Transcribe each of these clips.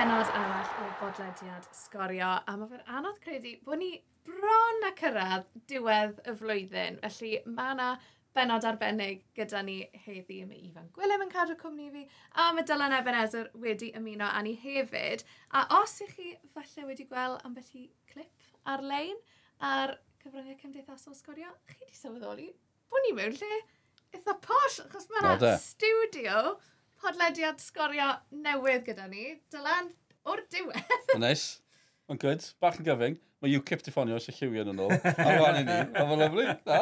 benod arall o bodlediad sgorio, a mae fe'n anodd credu bod ni bron a cyrraedd diwedd y flwyddyn. Felly mae yna benod arbennig gyda ni heddi. Mae Ifan Gwilym yn cadw cwmni fi, a mae Dylan Ebenezer wedi ymuno â ni hefyd. A os ych chi falle wedi gweld ambell i clip ar-lein ar cyfryngau cymdeithasol sgorio, chi wedi sylweddoli bod ni mewn lle eitha posh, achos mae yna studio podlediad sgorio newydd gyda ni. Dylan, o'r diwedd. Mae'n neis. Mae'n good. Bach yn gyfyng. Mae UKIP di ffonio sy'n lliwio'n yn ôl. A fan i ni. A mae'n lyflu. Na.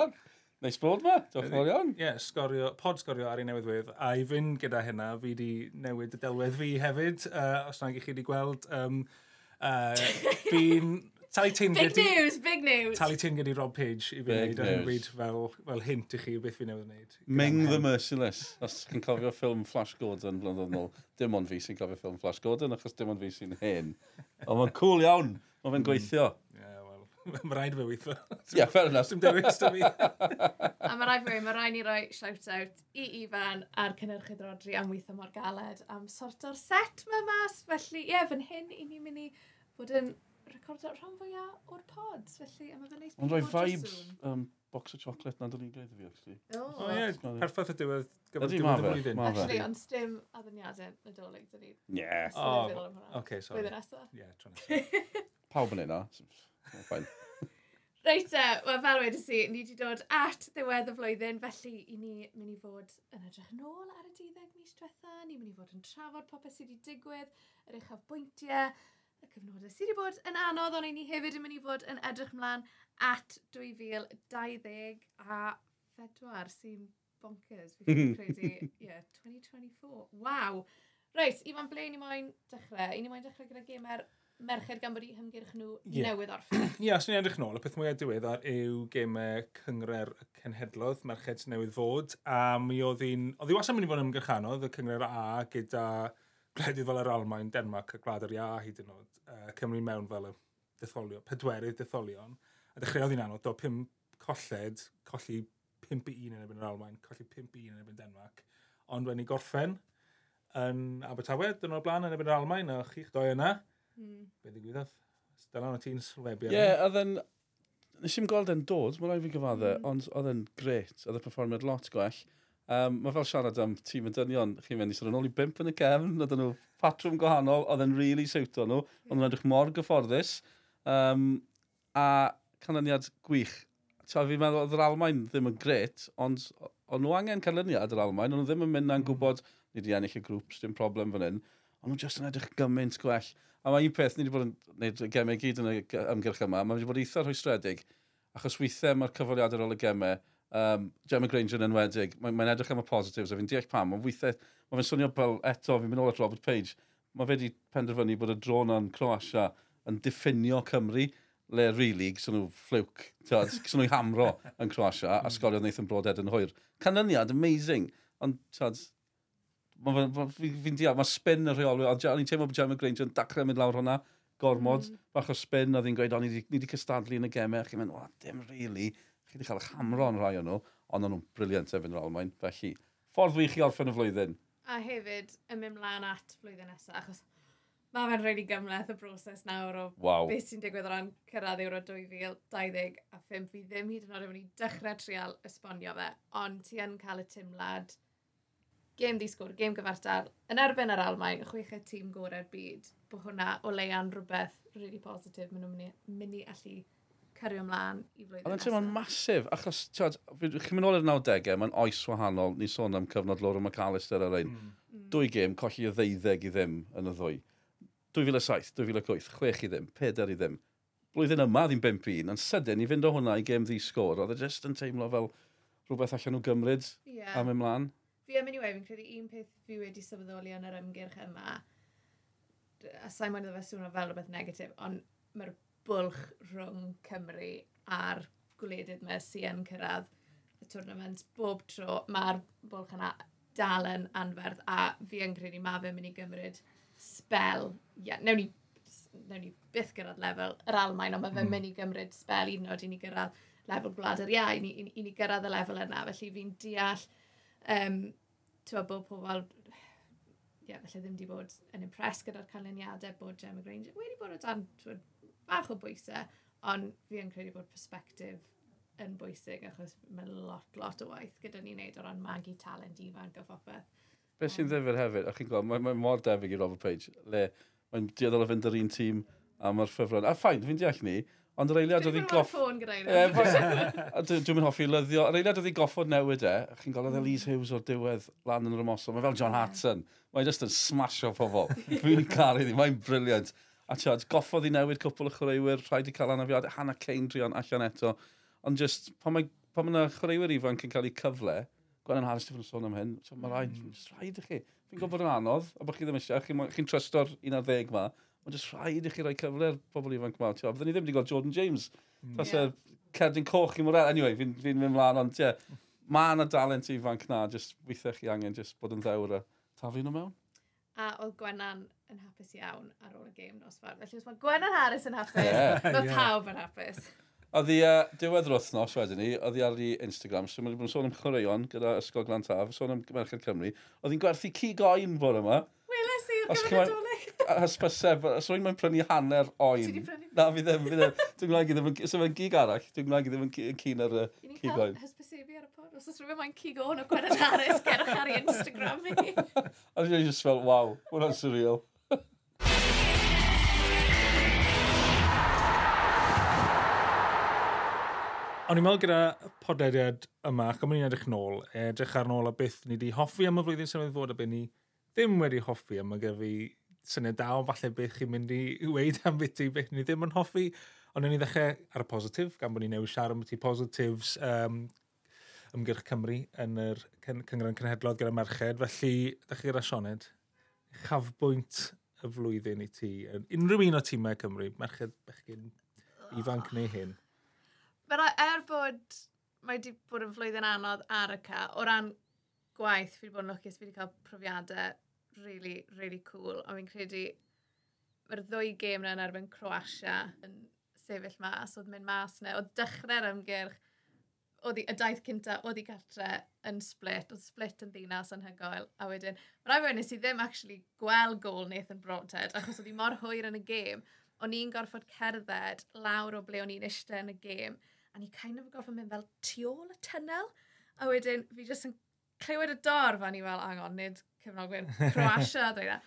Neis bod ma. Diolch yn fawr iawn. Ie, sgorio, pod sgorio ar ei newyddwydd. A i fynd gyda hynna, fi di newid y delwedd fi hefyd. Uh, os nag i chi wedi gweld, um, uh, fi'n Tali Tin Big gyda... news, big news. Tali Tin gyda Rob Page i fi wneud yn wneud fel, fel hint i chi beth fi newydd wneud. Ming the Merciless. Os chi'n cofio ffilm Flash Gordon blynyddoedd nôl, dim ond fi sy'n cofio ffilm Flash Gordon achos dim ond fi sy'n hen. Ond mae'n cool iawn. Mae fe'n mm. gweithio. Yeah, mae rhaid fe weithio. Ie, yeah, fair enough. Dim dewis da fi. a mae rhaid fi, mae rhaid ni roi shout-out i Ifan a'r cynnyrchydd Rodri am weithio mor galed am sort o'r set mae mas. Felly, ie, yeah, fan hyn i ni'n mynd i fod yn recordio rhan fwyaf o'r pods, felly yma fe'n neis. Ond rhoi vibes um, box o chocolate na'n dod i'n gweithio fi, actually. O, ie, perffaith y diwedd gyfer diwedd y fe. Actually, ond stym adduniadau nadolig, dyn ni. Ie. O, oce, sorry. Blwyddyn nesaf? Ie, tro nesaf. Pawb yn yna. Fine. Reit e, wel fel wedi si, ni wedi dod at ddiwedd y flwyddyn, felly i ni mynd i fod yn edrych yn ôl ar y diddeg mis diwetha, ni'n mynd i fod yn trafod popeth sydd wedi digwydd, yr uchaf bwyntiau, y cyfnodau sydd wedi bod yn anodd, ond ni hefyd yn mynd i fod yn edrych mlaen at 2020 a 2024 sy'n bonkers, fi'n credu, yeah, 2024, waw. Reit, Ifan, ble ni moyn dechrau? I ni moyn dechrau gyda gemer merched gan bod i hymgyrch nhw yeah. newydd orffen. Ie, yeah, os ni'n edrych nôl, y peth mwyaf diweddar yw gemau cyngre'r cenhedlodd, merched newydd fod, a mi oedd hi'n, oedd hi wasan mynd i fod yn ymgyrchanodd, y cyngre'r A gyda gwledydd fel yr Almain, Denmark a Gwlad yr Ia hyd yn oed, uh, Cymru mewn fel y detholion, pedwerydd detholion, a dechreuodd hi'n anodd, do, pum colled, colli 5 i 1 yn ebyn yr Almain, colli 5 i 1 yn ebyn Denmark, ond wedyn ni gorffen yn Abertawe, dyn nhw'r blaen yn ebyn yr Almain, a chi'ch doi yna, mm. be ddigwyddodd? Dylan o ti'n sylwebu. Ie, yeah, oedd yn... Nes i'n gweld e'n dod, mae'n rhaid fi gyfadde, mm. ond oedd e'n gret, oedd y performiad lot gwell. Um, mae fel siarad am tîm y dynion, chi'n mynd i sôn yn ôl i bimp yn y cefn, oedd nhw patrwm gwahanol, oedd yn rili really siwto nhw, hmm. oedd nhw'n edrych mor gyfforddus. Um, a canlyniad gwych. Ta, fi'n meddwl oedd yr Almain ddim yn gret, ond o'n nhw angen canlyniad yr Almain, ond nhw ddim yn mynd na'n hmm. gwybod, ni wedi ennill y grŵp, dim problem fan hyn, ond nhw'n just yn edrych gymaint gwell. A mae un peth, ni wedi bod yn gwneud gemau gyd yn y ymgyrch yma, mae wedi bod eitha rhwystredig, achos weithiau mae'r cyforiadau ar ôl y gemau um, Gemma Granger yn enwedig, mae'n mae edrych am y positives, a fi'n deall pam, ond weithiau, mae fe'n swnio fel eto, fi'n mynd ôl at Robert Page, mae fe wedi penderfynu bod y dron yn Croatia yn diffinio Cymru, le really, gysyn nhw fflwc, gysyn nhw'i hamro yn Croatia, a hmm. sgorio Nathan Broadhead yn hwyr. Canlyniad, amazing, ond tiad, fi'n ma, deall, mae spin y rheolwyr, a ni'n teimlo bod Gemma Granger yn dachrau mynd lawr hwnna, gormod, mm. bach o spin, a ddi'n gweud, o, ni wedi cystadlu yn y gemau, chi'n mynd, o, dim really chi wedi cael eich hamro yn rhai o'n nhw, ond o'n nhw'n briliant efo'n yr Almain. Felly, ffordd wych i orffen y flwyddyn. A hefyd, yn mynd mlaen at flwyddyn nesaf, achos mae fe'n rhaid i gymleth y broses nawr o wow. beth sy'n digwydd o ran cyrraedd Euro 2020 a 5. Fi ddim hyd yn oed yn mynd i dechrau trial esbonio fe, ond ti yn cael y tymlad gêm ddisgwr, gêm gyfartal, yn erbyn yr Almain, chweched tîm gorau'r byd, bod hwnna o leian rhywbeth really positif maen nhw'n mynd i allu cyrru ymlaen i flwyddyn nesaf. Ond yn teimlo'n masif, achos, tiwad, chi'n mynd ôl i'r 90au, mae'n oes wahanol, ni sôn am cyfnod Laura McAllister ar ein. Mm. Dwy gêm, colli y ddeuddeg i ddim yn y ddwy. 2007, 2008, 6 i ddim, 4 i ddim. Blwyddyn yma ddim 5-1, yn sydyn i fynd o hwnna i gêm ddi-sgôr, oedd e jyst yn teimlo fel rhywbeth allan nhw gymryd yeah. am ymlaen. Fi am anyway, fi'n credu un peth fi wedi sylweddoli yn yr ymgyrch yma, a sa'n mwyn iddo fe swnio fel rhywbeth negatif, ond mae'r bwlch rhwng Cymru a'r gwledydd mae sy'n yn cyrraedd y twrnament bob tro. Mae'r bwlch yna dal yn anferth a fi yn credu mae fe'n mynd i gymryd spel. Yeah, newn ni newn ni byth gyrraedd lefel yr Almain, ond mae fe'n mm. mynd i gymryd spel un yn oed i ni gyrraedd lefel gwlad yr iau, i ni, i, i ni gyrraedd y lefel yna. Felly fi'n deall um, tywa, bod pobl yeah, felly ddim wedi bod yn impress gyda'r canlyniadau bod Gemma Granger wedi bod o dan bach o bwysau, ond fi yn credu bod perspektif yn bwysig achos mae lot, lot o waith gyda ni wneud o ran magu talent ifanc o phopeth. Be sy'n ddifur hefyd, a chi'n gweld, mae'n mae mor debyg i Robert Page, le mae'n dioddol o fynd yr un tîm a mae'r ffefron, a ffain, fi'n deall ni, ond yr eiliad oedd hi'n goff... Dwi'n mynd hoffi lyddio, yr eiliad oedd hi'n goffod newid e, a chi'n golygu Elise mm. Hughes o'r diwedd lan yn yr ymosod, mae fel John Hatton, mae'n just yn smash o pobl, dwi'n caru ddi, mae'n briliant. A tiod, goffodd i newid cwpl o chwaraewyr, rhaid i cael anafiad, Hannah Cain drion allan eto. Ond just, pan mae pan mae chwaraewyr ifanc yn cael eu cyfle, Gwenyn Harris Stephen sôn am hyn, so mae rhaid, mm. rhaid i chi. Fi'n gwybod bod yn anodd, a bod chi ddim eisiau, chi'n chi trysto'r 11 ma, ond just rhaid i chi rhoi cyfle'r pobl ifanc ma. Tio, fydden ni ddim wedi gweld Jordan James. Mm. Tas yeah. cerdyn coch i mwrel. Anyway, fi'n fi mynd mlaen, ond ie, yeah, mae yna dalent ifanc na, just weithiau chi angen just bod yn ddewr a taflu nhw mewn a oedd Gwenna'n yn hapus iawn ar ôl y gêm nos fawr. Felly, os mae Gwenna'n Harris yn hapus, yeah, mae yeah. pawb yn hapus. Oedd hi, uh, diwedd yr wythnos wedyn ni, oedd hi ar ei Instagram, so mae'n wedi bod yn sôn am chwaraeon gyda Ysgol Glantaf, sôn am Merched Cymru. Oedd hi'n gwerthu ci goen bore yma. Weles i'r ar gyfer y doleg. Hysbysef, os rwy'n mae'n prynu hanner oen. Ti di prynu? Na, fi ddim, e, fi ddim. E, dwi'n gwneud i ddim yn gig arall, dwi'n gwneud i ddim yn cyn ar y ci goen. Ni'n cael os oes rhywun mae'n cig o'n o Gwernod Harris, gerwch ar ei Instagram i. A dwi'n just fel, waw, hwnna'n surreal. O'n i'n meddwl gyda podlediad yma, ac o'n i'n edrych nôl, edrych ar nôl a beth ni wedi hoffi am y flwyddyn sy'n fod a beth ni ddim wedi hoffi am y gyfi syniad da o falle beth chi'n mynd i weid am beth i beth ni ddim yn hoffi. Ond o'n i ddechrau ar y positif, gan bod ni'n newid siarad am beth i positives um, ymgyrch Cymru yn yr Cyngren Cenhedloedd gyda merched. Felly, da gyda Sioned, chafbwynt y flwyddyn i ti, yn unrhyw un o tîmau Cymru, merched bechgyn ifanc neu hyn? Fela, er bod mae wedi bod yn flwyddyn anodd ar y ca, o ran gwaith, fi wedi bod yn lwcus, fi wedi cael profiadau really, really cool, A fi'n credu mae'r ddwy gêm yna yn erbyn Croatia yn sefyll mas, oedd mynd mas yna, oedd dechrau'r ymgyrch, oedd y daith cynta, oedd i gartre yn split, oedd split yn ddinas anhygoel, a wedyn, rai fe nes i ddim actually gweld gol Nathan Broadhead, achos oedd hi mor hwyr yn y gêm, o'n i'n gorfod cerdded lawr o ble o'n i'n eistedd yn y gêm, a ni kind of gorfod mynd fel tu ôl y tunnel, a wedyn fi jyst yn clywed y dorf a ni fel, angon, nid cefnogwyr Croatia, dweud e.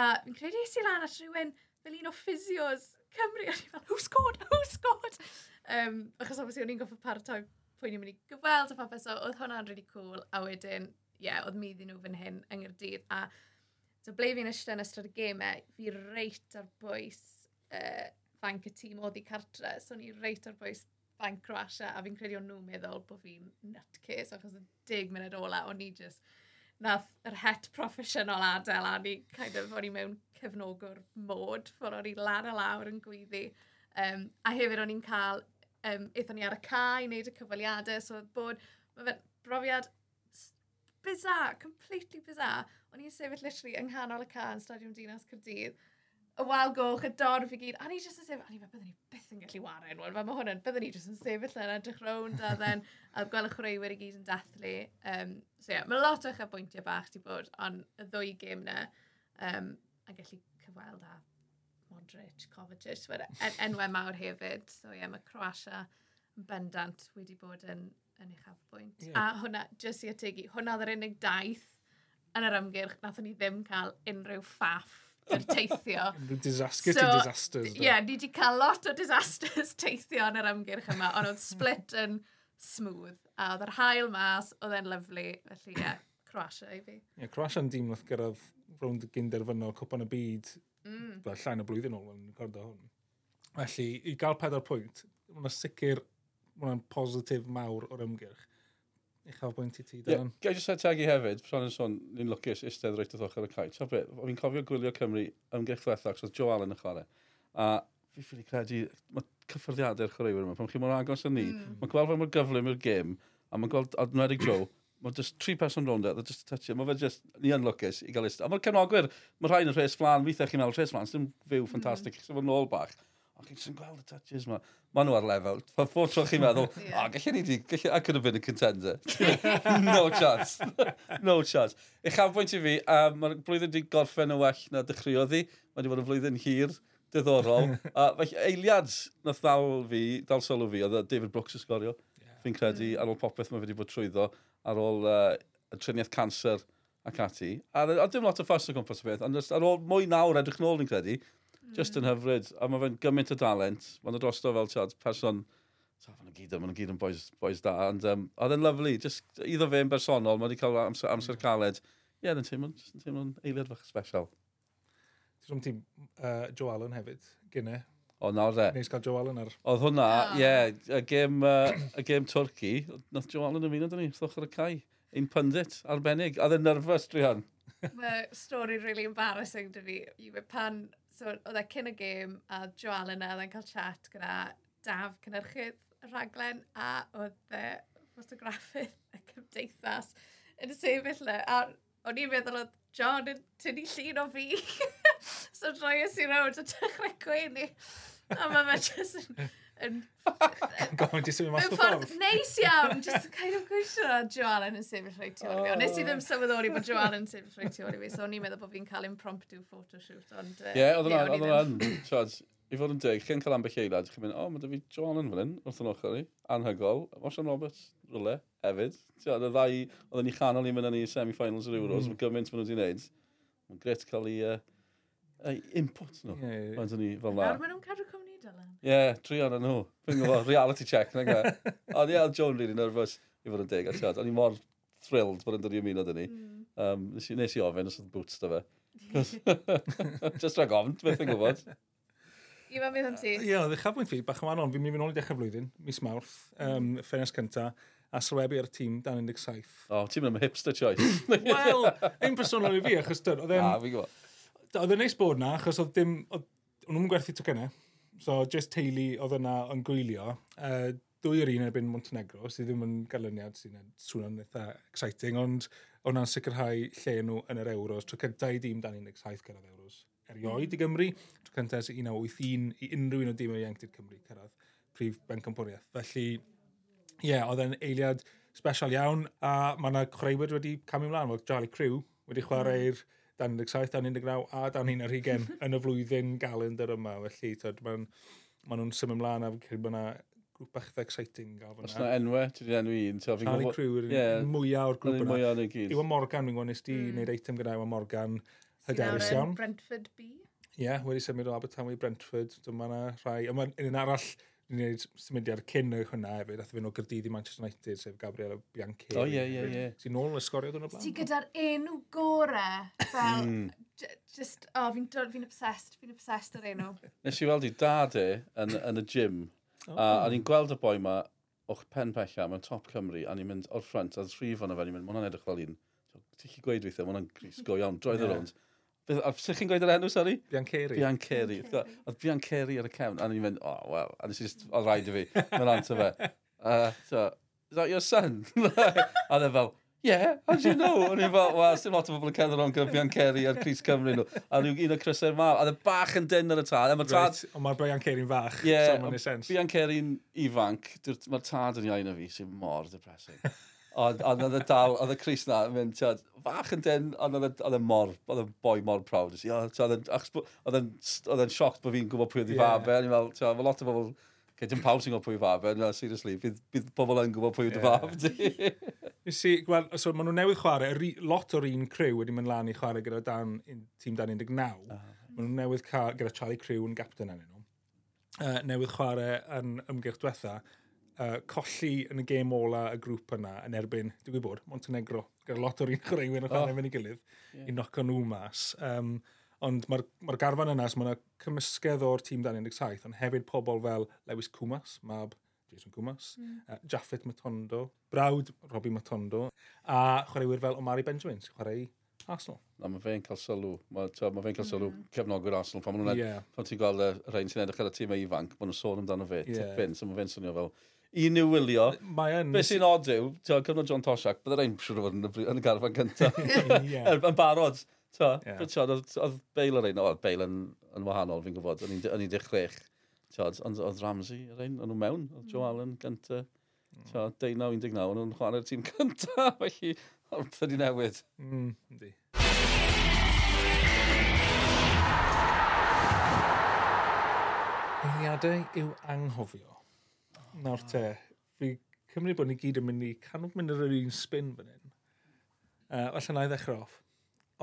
A fi'n credu eisi lan at rhywun fel un o physios Cymru, a ni fel, who scored, who scored? Um, achos obviously o'n i'n goffo paratoi pwy ni'n mynd i gyfweld a popeth, so oedd hwnna'n really cool, a wedyn, ie, yeah, oedd mi ddyn nhw fan hyn yng Nghyrdydd, a so ble fi'n ystod yn ystod y gemau, fi reit ar bwys uh, fanc y tîm oedd i cartre, so ni reit ar bwys fanc Croatia, a fi'n credu o'n nhw'n meddwl bod fi'n nutcase, achos y dig munud ola, o'n i just nath yr het proffesiynol adael a ni kind of, o'n i mewn cefnogwr mod ffordd o'n i lan a lawr yn gwyddi. Um, a hefyd o'n i'n cael um, eithon ni ar y cae, wneud y cyfaliadau, so oedd bod, mae fe'n brofiad bizar, completely bizar. O'n i'n sefyll literally yng nghanol y car yn Stadiwm Dinas Cyrdydd, y wal goch, y dorf i gyd, a ni jyst yn sefyll, a ni fe, byddwn ni byth yn gallu wario yn fel mae hwnna'n, byddwn ni jyst yn sefyll yn edrych rownd a then, a gweld y chwaraewyr i gyd yn dathlu. Um, so ie, yeah, mae lot o'ch bwyntiau bach di bod, ond y ddwy gêm na, um, a gallu cyfweld a Modric, Kovacic, en enwau mawr hefyd. So ie, yeah, mae Croatia yn bendant wedi bod yn, yn eich afbwynt. Yeah. A hwnna, jyst i ategu, hwnna oedd yr unig daith yn yr ymgyrch, nath ni ddim cael unrhyw ffaff yr teithio. disaster so, to disasters. Ie, yeah, ni wedi cael lot o disasters teithio yn yr ymgyrch yma, ond oedd split yn smooth. A oedd yr hael mas, oedd e'n lyflu, felly ie, yeah, Croatia i fi. Ie, yeah, Croatia'n dîm nath gyrraedd rownd y gynderfynol Cwpan y Byd Mm. Fel llain o blwyddyn ôl yn recordo hwn. Felly, i gael pedair pwynt, mae'n sicr, mae'n positif mawr o'r ymgyrch. I chael bwynt i ti, Dan. Yeah, Gai jyst ategu hefyd, sôn yn sôn, ni'n lwcus istedd reit oedd ochr y caet. So beth, fi'n cofio gwylio Cymru ymgyrch ddiwethaf, oedd Joe Allen yn chwarae. A fi ffili credu, mae cyffyrddiadau'r chwaraewyr yma, pan chi mor agos yn ni, mm. mae'n gweld fe mor gyflym i'r gêm, a mae'n gweld, adnedig Joe, mae just tri person rownd e, e just touch it. Mae fe just, ni yn lwcus i gael eistedd. A mae'r cefnogwyr, mae rhain yn rhes flan, weithiau chi'n meddwl rhes flan, sy'n fyw mm. ffantastig, mm. sy'n nôl bach. A chi'n sy'n gweld y touches ma. Mae nhw ar lefel. Pa ffordd tro chi'n meddwl, yeah. o, gallu ni di, gallu, I could have been a contender. no chance. no chance. Eich afbwynt i fi, um, mae'r blwyddyn di gorffen y well na dechreuodd hi. Mae wedi bod yn flwyddyn hir, diddorol. a felly eiliad na ddal fi, dal sylw fi, oedd David Brooks y sgorio. Yeah. Fi'n credu, mm. ar ôl popeth mae wedi bod trwyddo ar ôl uh, y triniaeth cancer ac ati. A, a dim lot o ffas o gwmpas y beth, ond ar ôl mwy nawr edrych nôl ni'n credu, just yn mm. hyfryd, a mae fe'n gymaint o dalent, mae'n drosto fel tiad, person, mae'n gyd, mae'n gyd yn boys, boys da, ond um, oedd e'n lyflu, just iddo fe'n bersonol, mae wedi cael amser, amser caled, ie, yeah, yn teimlo'n teimlo eiliad fach special. Ti'n rhwng ti uh, Joe Allen hefyd, gynne, Oedd nawr de. Nes cael Joe Allen ar. Oedd hwnna, ie, yeah, y gêm, uh, y gêm Twrci, nath Joe Allen ymuno dyn ni, ddwch ar y cae. Un pundit, arbennig. Oedd e yn nerfus dwi hon. Mae stori really embarrassing dyn ni. Pan, so, oedd e cyn y gêm, a Joe Allen a oedd cael chat gyda daf cynnyrchydd y rhaglen, a oedd e ffotograffydd y cymdeithas yn y sefyll le. A o'n i'n meddwl oedd John yn tynnu llun o fi. so droi ys i rawd a dechrau gweini. A mae fe jyst yn... yn Gofyn, jyst yn mynd mas o ffordd. Neis iawn, jyst yn cael ei gwisio Joellen yn sefyll rhaid tu ôl fi. Ond nes i ddim oh. sylweddoli bod Joellen yn sefyll rhaid tu ôl fi, so o'n i'n meddwl bod fi'n cael impromptu photoshoot, ond... Ie, oedd yna, oedd yna, Charles, i fod yn deg, chi'n cael ambell eilad, chi'n mynd, o, mae da fi Joellen fan hyn, wrth yn ochr i, anhygol, Mosian Roberts, rwle, hefyd. Ti'n oedd y ddau, oedd yn ei chanol i mynd yn ei semi-finals yr Euros, hmm. mae gymaint maen nhw wedi gwneud. Mae'n gret cael ei eu input nhw. Ie, ie. Mae'n ni fel na. Er maen nhw'n cadw cwmni, Dylan. Ie, yeah, tri o'n nhw. Fi'n gwybod, reality check. E? Ond ie, oedd Joan really nervous i fod yn deg. O'n i mor thrilled bod yn dod i ymuno dyn ni. Um, nes, i, nes i ofyn os oedd boots da fe. Just rhag ofn, beth yn gwybod. Ie, mae'n mynd am ti. Ie, oedd eich afwyn fi, bach yn wanon. Fi'n mynd i nôl i dechrau flwyddyn, mis Mawrth, um, ffenest cynta a sylwebu ar y tîm dan 17. O, oh, ti'n mynd am hipster choice. Wel, ein personol i fi, achos dyn, oedd e'n... Ah, fi'n gwybod. Oedd yn neis bod na, achos oedd dim... Oedd, nhw'n gwerthu tocynnau. So, just teulu oedd yna yn gwylio. Uh, dwy yr un erbyn Montenegro, sydd ddim yn galyniad sy'n swnio'n eitha exciting, ond o'na'n sicrhau lle nhw yn yr Euros. Tro cyntaf i dîm dan 17 cyrraedd Euros erioed i mm. Gymru. Tro cyntaf sy'n 1981 i unrhyw un o dîm o Ieuenctid Cymru cyrraedd prif bencampwriaeth. Felly, ie, yeah, oedd e'n eiliad special iawn, a mae yna chwaraewyr wedi camu ymlaen, fel Charlie Crew wedi chwarae'r mm dan 17, dan 19 a dan 120 yn y flwyddyn galendr yma. Felly, tyd, maen ma nhw'n symud ymlaen a fi'n credu bod yna grŵp bach eitha exciting gael fyna. Os na enwe, ti wedi enw un. Harry Crew yw'r yeah, mwyaf o'r grŵp yna. Mwyaf yn y gyd. Iwan e Morgan, fi'n gwybod, nes di mm. wneud eitem gyda Iwan Morgan. Hyderus iawn. Brentford B. Ie, yeah, wedi symud o Abertawe i Brentford. Dyma yna rhai. Yma un arall ni'n gwneud symudiad cyn o'i hwnna hefyd, ath fy'n o Gyrdydd i Manchester United, sef Gabriel Bianchi. O, ie, ie, ie. Si nôl yn sgorio dwi'n o blaen? Si gyda'r enw gorau, fel, hmm. just, o, oh, fi'n fi obsessed, fi'n obsessed ar enw. Nes i weld i dad e yn, yn y gym, oh. a, o'n i'n gweld y boi ma o'ch pen pella, mae'n top Cymru, a ni'n mynd o'r ffrant, a'r rhif o'n o fe, ni'n mynd, mae hwnna'n edrych fel un, ti'n chi gweud weithio, mae hwnna'n gris go iawn, droedd yeah. y rownd. Beth, a Sych chi'n gweud yr enw, sori? Biancheri. Biancheri. Oedd Biancheri ar y cefn. A ni'n mynd, oh, well, A nes i just, oedd rhaid i fi. Mae'n ant o fe. Uh, so, is that your son? a dde fel, yeah, how do you know? A ni'n fel, well, sy'n lot o bobl yn cerdded o'n gyda Biancheri a'r Cris Cymru nhw. A nhw un o Crisau'r mawr. A dde bach yn dyn ar y tad. Right. tad... Right, Ond mae'r Biancheri'n fach. Yeah, so, mae'n neud sens. Biancheri'n ifanc. Mae'r tad yn iawn o fi sy'n mor depressing. Ond oedd y dal, oedd y Cris na, mynd, tiod, fach yn dyn, ond oedd e, y e mor, oedd y boi mor prawd. Oedd yn sioct bod fi'n gwybod pwy oedd i fab e, fel, tiod, mae lot o bobl, okay, dim pawb sy'n gwybod pwy i fabe. No, seriously, bydd, bydd pobl yn gwybod pwy oedd i fab di. Nes i, gweld, so maen nhw newydd chwarae, lot o'r un crew wedi mynd lan i chwarae gyda dan, tîm dan 19. Maen nhw newydd cael, gyda Charlie Crew yn gapten anyn nhw, uh, newydd chwarae yn ymgyrch diwetha, uh, colli yn y gêm ola y grŵp yna yn erbyn, dwi'n gwybod, Montenegro, gyda lot o'r un chwaraewyr o chan oh. efo'n ei gilydd, yeah. i nocio nhw mas. Um, ond mae'r ma garfan yna, so mae yna cymysgedd o'r tîm dan 17, ond hefyd pobl fel Lewis Cwmas, Mab Jason Cwmas, mm. uh, Jaffet Matondo, brawd Robbie Matondo, a chwaraewyr fel Omari Benjamin, sy'n chwarae Arsenal. Na, mae fe'n cael sylw. Mae ma fe'n cael sylw mm. cefnogwyr Arsenal. Pan, yeah. pan ti'n gweld y rhain sy'n edrych ar y tîm ifanc, maen nhw'n sôn amdano fe. Yeah. Tipyn, so mae fe'n swnio fel i ni wylio. Beth sy'n odd yw, ti'n cyfnod John Toshak, byddai rhaid siwr o fod yn y garfan cyntaf. Er, yn barod. Ta, yeah. oedd Bale yr ein, oedd Bale yn, yn wahanol fi'n gwybod, yn 16. Tad, ond oedd Ramsey yr un, o'n nhw mewn, oedd Joe Allen gyntaf. Ta, 19-19, o'n nhw'n chwarae'r tîm cyntaf, felly oedd wedi newid. Mm, di. Eiliadau yw anghofio Nawr te, fi cymryd bod ni gyd yn mynd i canol mynd ar yr un spin fan hyn. Uh, Alla na i ddechrau off.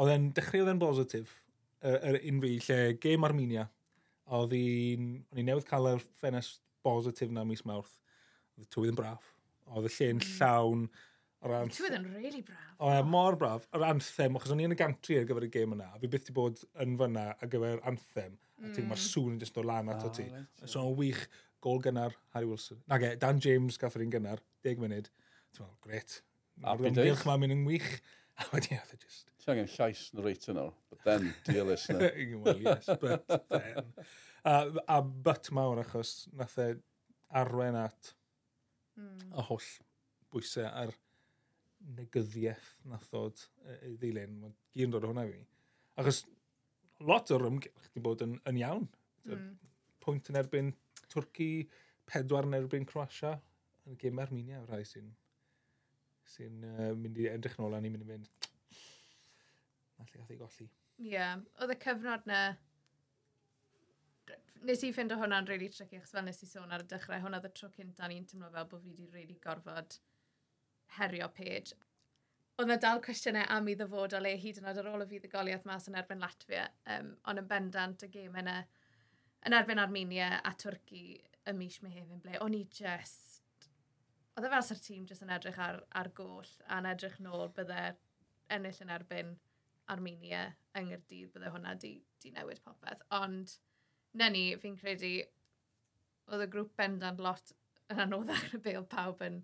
Oedd e'n dechrau oedd e'n bositif, yr er, er unfi, lle gêm Armenia. Oedd i'n newydd cael yr ffenest bositif na mis mawrth. Oedd y tywydd yn braf. Oedd y lle'n mm. llawn. Ran... Tywydd yn really braf. O, e, mor braf. Yr anthem, achos o'n i yn y gantri ar gyfer y gêm yna. Fi byth i bod yn fyna ar gyfer anthem. Mm. A ti'n mae'r mm. sŵn yn jyst o lan ato ah, ti. So, o'n wych gol gynnar Harry Wilson. Na ge, Dan James gath yr un gynnar, 10 munud. Ti'n meddwl, gret. Ar ymgylch ma'n mynd yn wych. A wedi oedd e just... Ti'n angen llais yn reit yno, but then, dear listener. well, yes, but then. A, a but mawr achos nath e arwen at mm. y holl bwysau a'r negyddiaeth nath oedd y ddilyn. Mae'n gyn dod o hwnna fi. Achos lot o'r ymgylch wedi bod yn, yn iawn. Mm. Pwynt yn erbyn Twrci pedwar yn erbyn Croatia yn gym Armenia, rhai sy'n sy uh, mynd i edrych nôl a ni'n mynd i mynd. Na lle gath ei golli. Ie, yeah. oedd y cyfnod na... Nes i ffind o hwnna'n really tricky, achos fel nes i sôn ar y dechrau, hwnna oedd y tro cynta ni'n teimlo fel bod fi wedi really gorfod herio page. Oedd na dal cwestiynau am i ddyfodol e hyd yn oed ar ôl y fuddugoliaeth mas yn erbyn Latvia, um, ond yn bendant y gêm yna, yn erbyn Armenia a Twrci y mis Mehefin ble, o'n i just... Oedd e fel sa'r tîm jyst yn edrych ar, ar goll a'n edrych nôl bydde ennill yn erbyn Armenia yng Nghyrdydd bydde hwnna di, di newid popeth. Ond, na ni, fi'n credu, oedd y grŵp bendant lot yn anoddach na be oedd pawb yn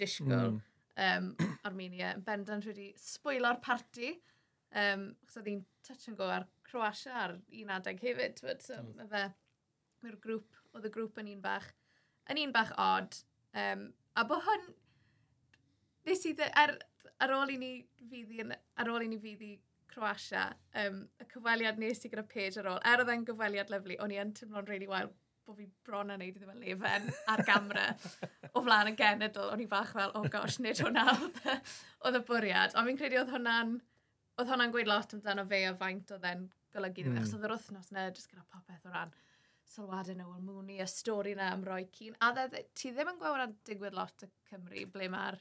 disgwyl. Mm. Um, Armenia yn bendant wedi sbwylo'r parti. Um, chos oedd hi'n touch and go ar Croatia ar un adeg hefyd. But, so, mm. Fe, mae'r grŵp, oedd y grŵp yn un bach, yn un bach odd. Um, a bod hwn, nes i, dde, ar, ar ôl i ni fyddi, ar ôl i ni fyddi Croatia, um, y cyfweliad nes i gyda Paige ar ôl, er oedd e'n gyfweliad lyflu, o'n i yn teimlo'n really wael bod fi bron yn neud iddo fel lefen ar gamra o flaen y genedl. O'n i fach fel, oh gosh, nid hwnna oedd y bwriad. Ond fi'n credu oedd hwnna'n oedd hwnna'n gweud lot amdano fe a faint oedd e'n golygu ddim. Mm. Achos hmm. oedd yr wythnos yna jyst gyda popeth o ran sylwadau Noel Mooney, y stori yna am roi cyn. A dde, ti ddim yn gweld yn digwydd lot y Cymru, ble mae'r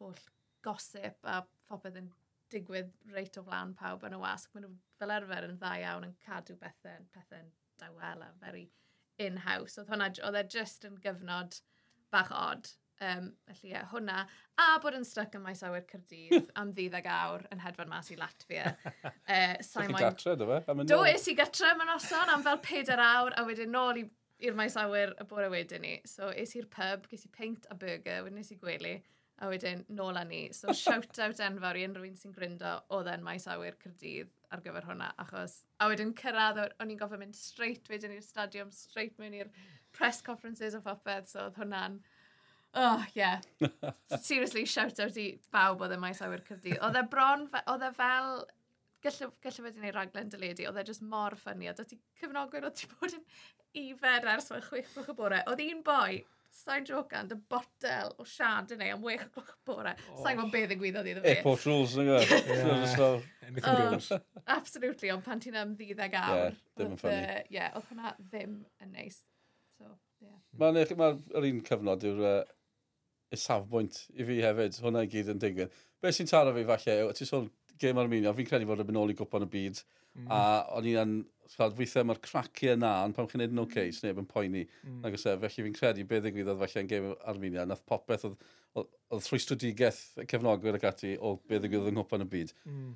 holl gosip a popeth yn digwydd reit o flaen pawb yn y wasg. Maen nhw fel arfer yn dda iawn yn cadw bethau, pethau'n dawel a very in-house. Oedd hwnna, oedd e just yn gyfnod bach odd Um, felly ie, yeah, hwnna. A bod yn stuck yn maes awyr Cyrdydd am ddiddeg awr yn hedfan mas i Latvia. uh, Sa'n moyn... gatre, dy fe? Do, es i gatre mewn noson am fel 4 awr, a wedyn nôl i'r maes awyr y bore wedyn ni. So, es i'r pub, ges i peint a burger, wedyn nes i gwely, a wedyn nôl â ni. So, shout-out enfawr i unrhyw un sy'n gryndo oedd e'n maes awyr Cyrdydd ar gyfer hwnna, achos... A wedyn cyrraedd, o'n i'n gofio mynd straight wedyn i'r stadiwm, straight mewn i'r press conferences o phopeth, so oedd hwnna'n... Oh, yeah. Seriously, shout out i bawb oedd y maes awyr cyrdi. Oedd e bron, oedd e fel... Gallai wedi gwneud raglen dyledu, oedd e just mor ffynnu. Oedd ti cyfnogwyr, oedd ti bod yn ifer ers fel chwech o'ch bore. Oedd un boi, sa'n joc and y botel o siad yn ei am wech o'ch bore. Oh. Sa'n gwybod beth yn gwyddoedd iddo fi. Airport rules, yn gwybod. Anything goes. Oh, absolutely, ond pan ti'n am ddiddeg awr. Yeah, ddim yn ffynnu. Ie, oedd hwnna ddim yn neis. So, yeah. Mae'n ma, ma un cyfnod yw'r uh, y safbwynt i fi hefyd, hwnna i gyd yn digwydd. Be sy'n taro fi falle, yw, ti'n sôn gêm Armenia, fi'n credu fod yn mynd ôl i gwpan y byd, mm. a o'n i'n Chod, weithiau mae'r craciau yna, ond pan chi'n neud yn oce, okay, sy'n neb yn poeni. Mm. Ac ose, felly fi'n credu beth ddigwyddodd falle yn gêm Armenia. Nath popeth oedd, oedd, oedd rhwystredigaeth cefnogwyr ac ati o beth ddigwyddodd yng Nghwpan y byd. Mm.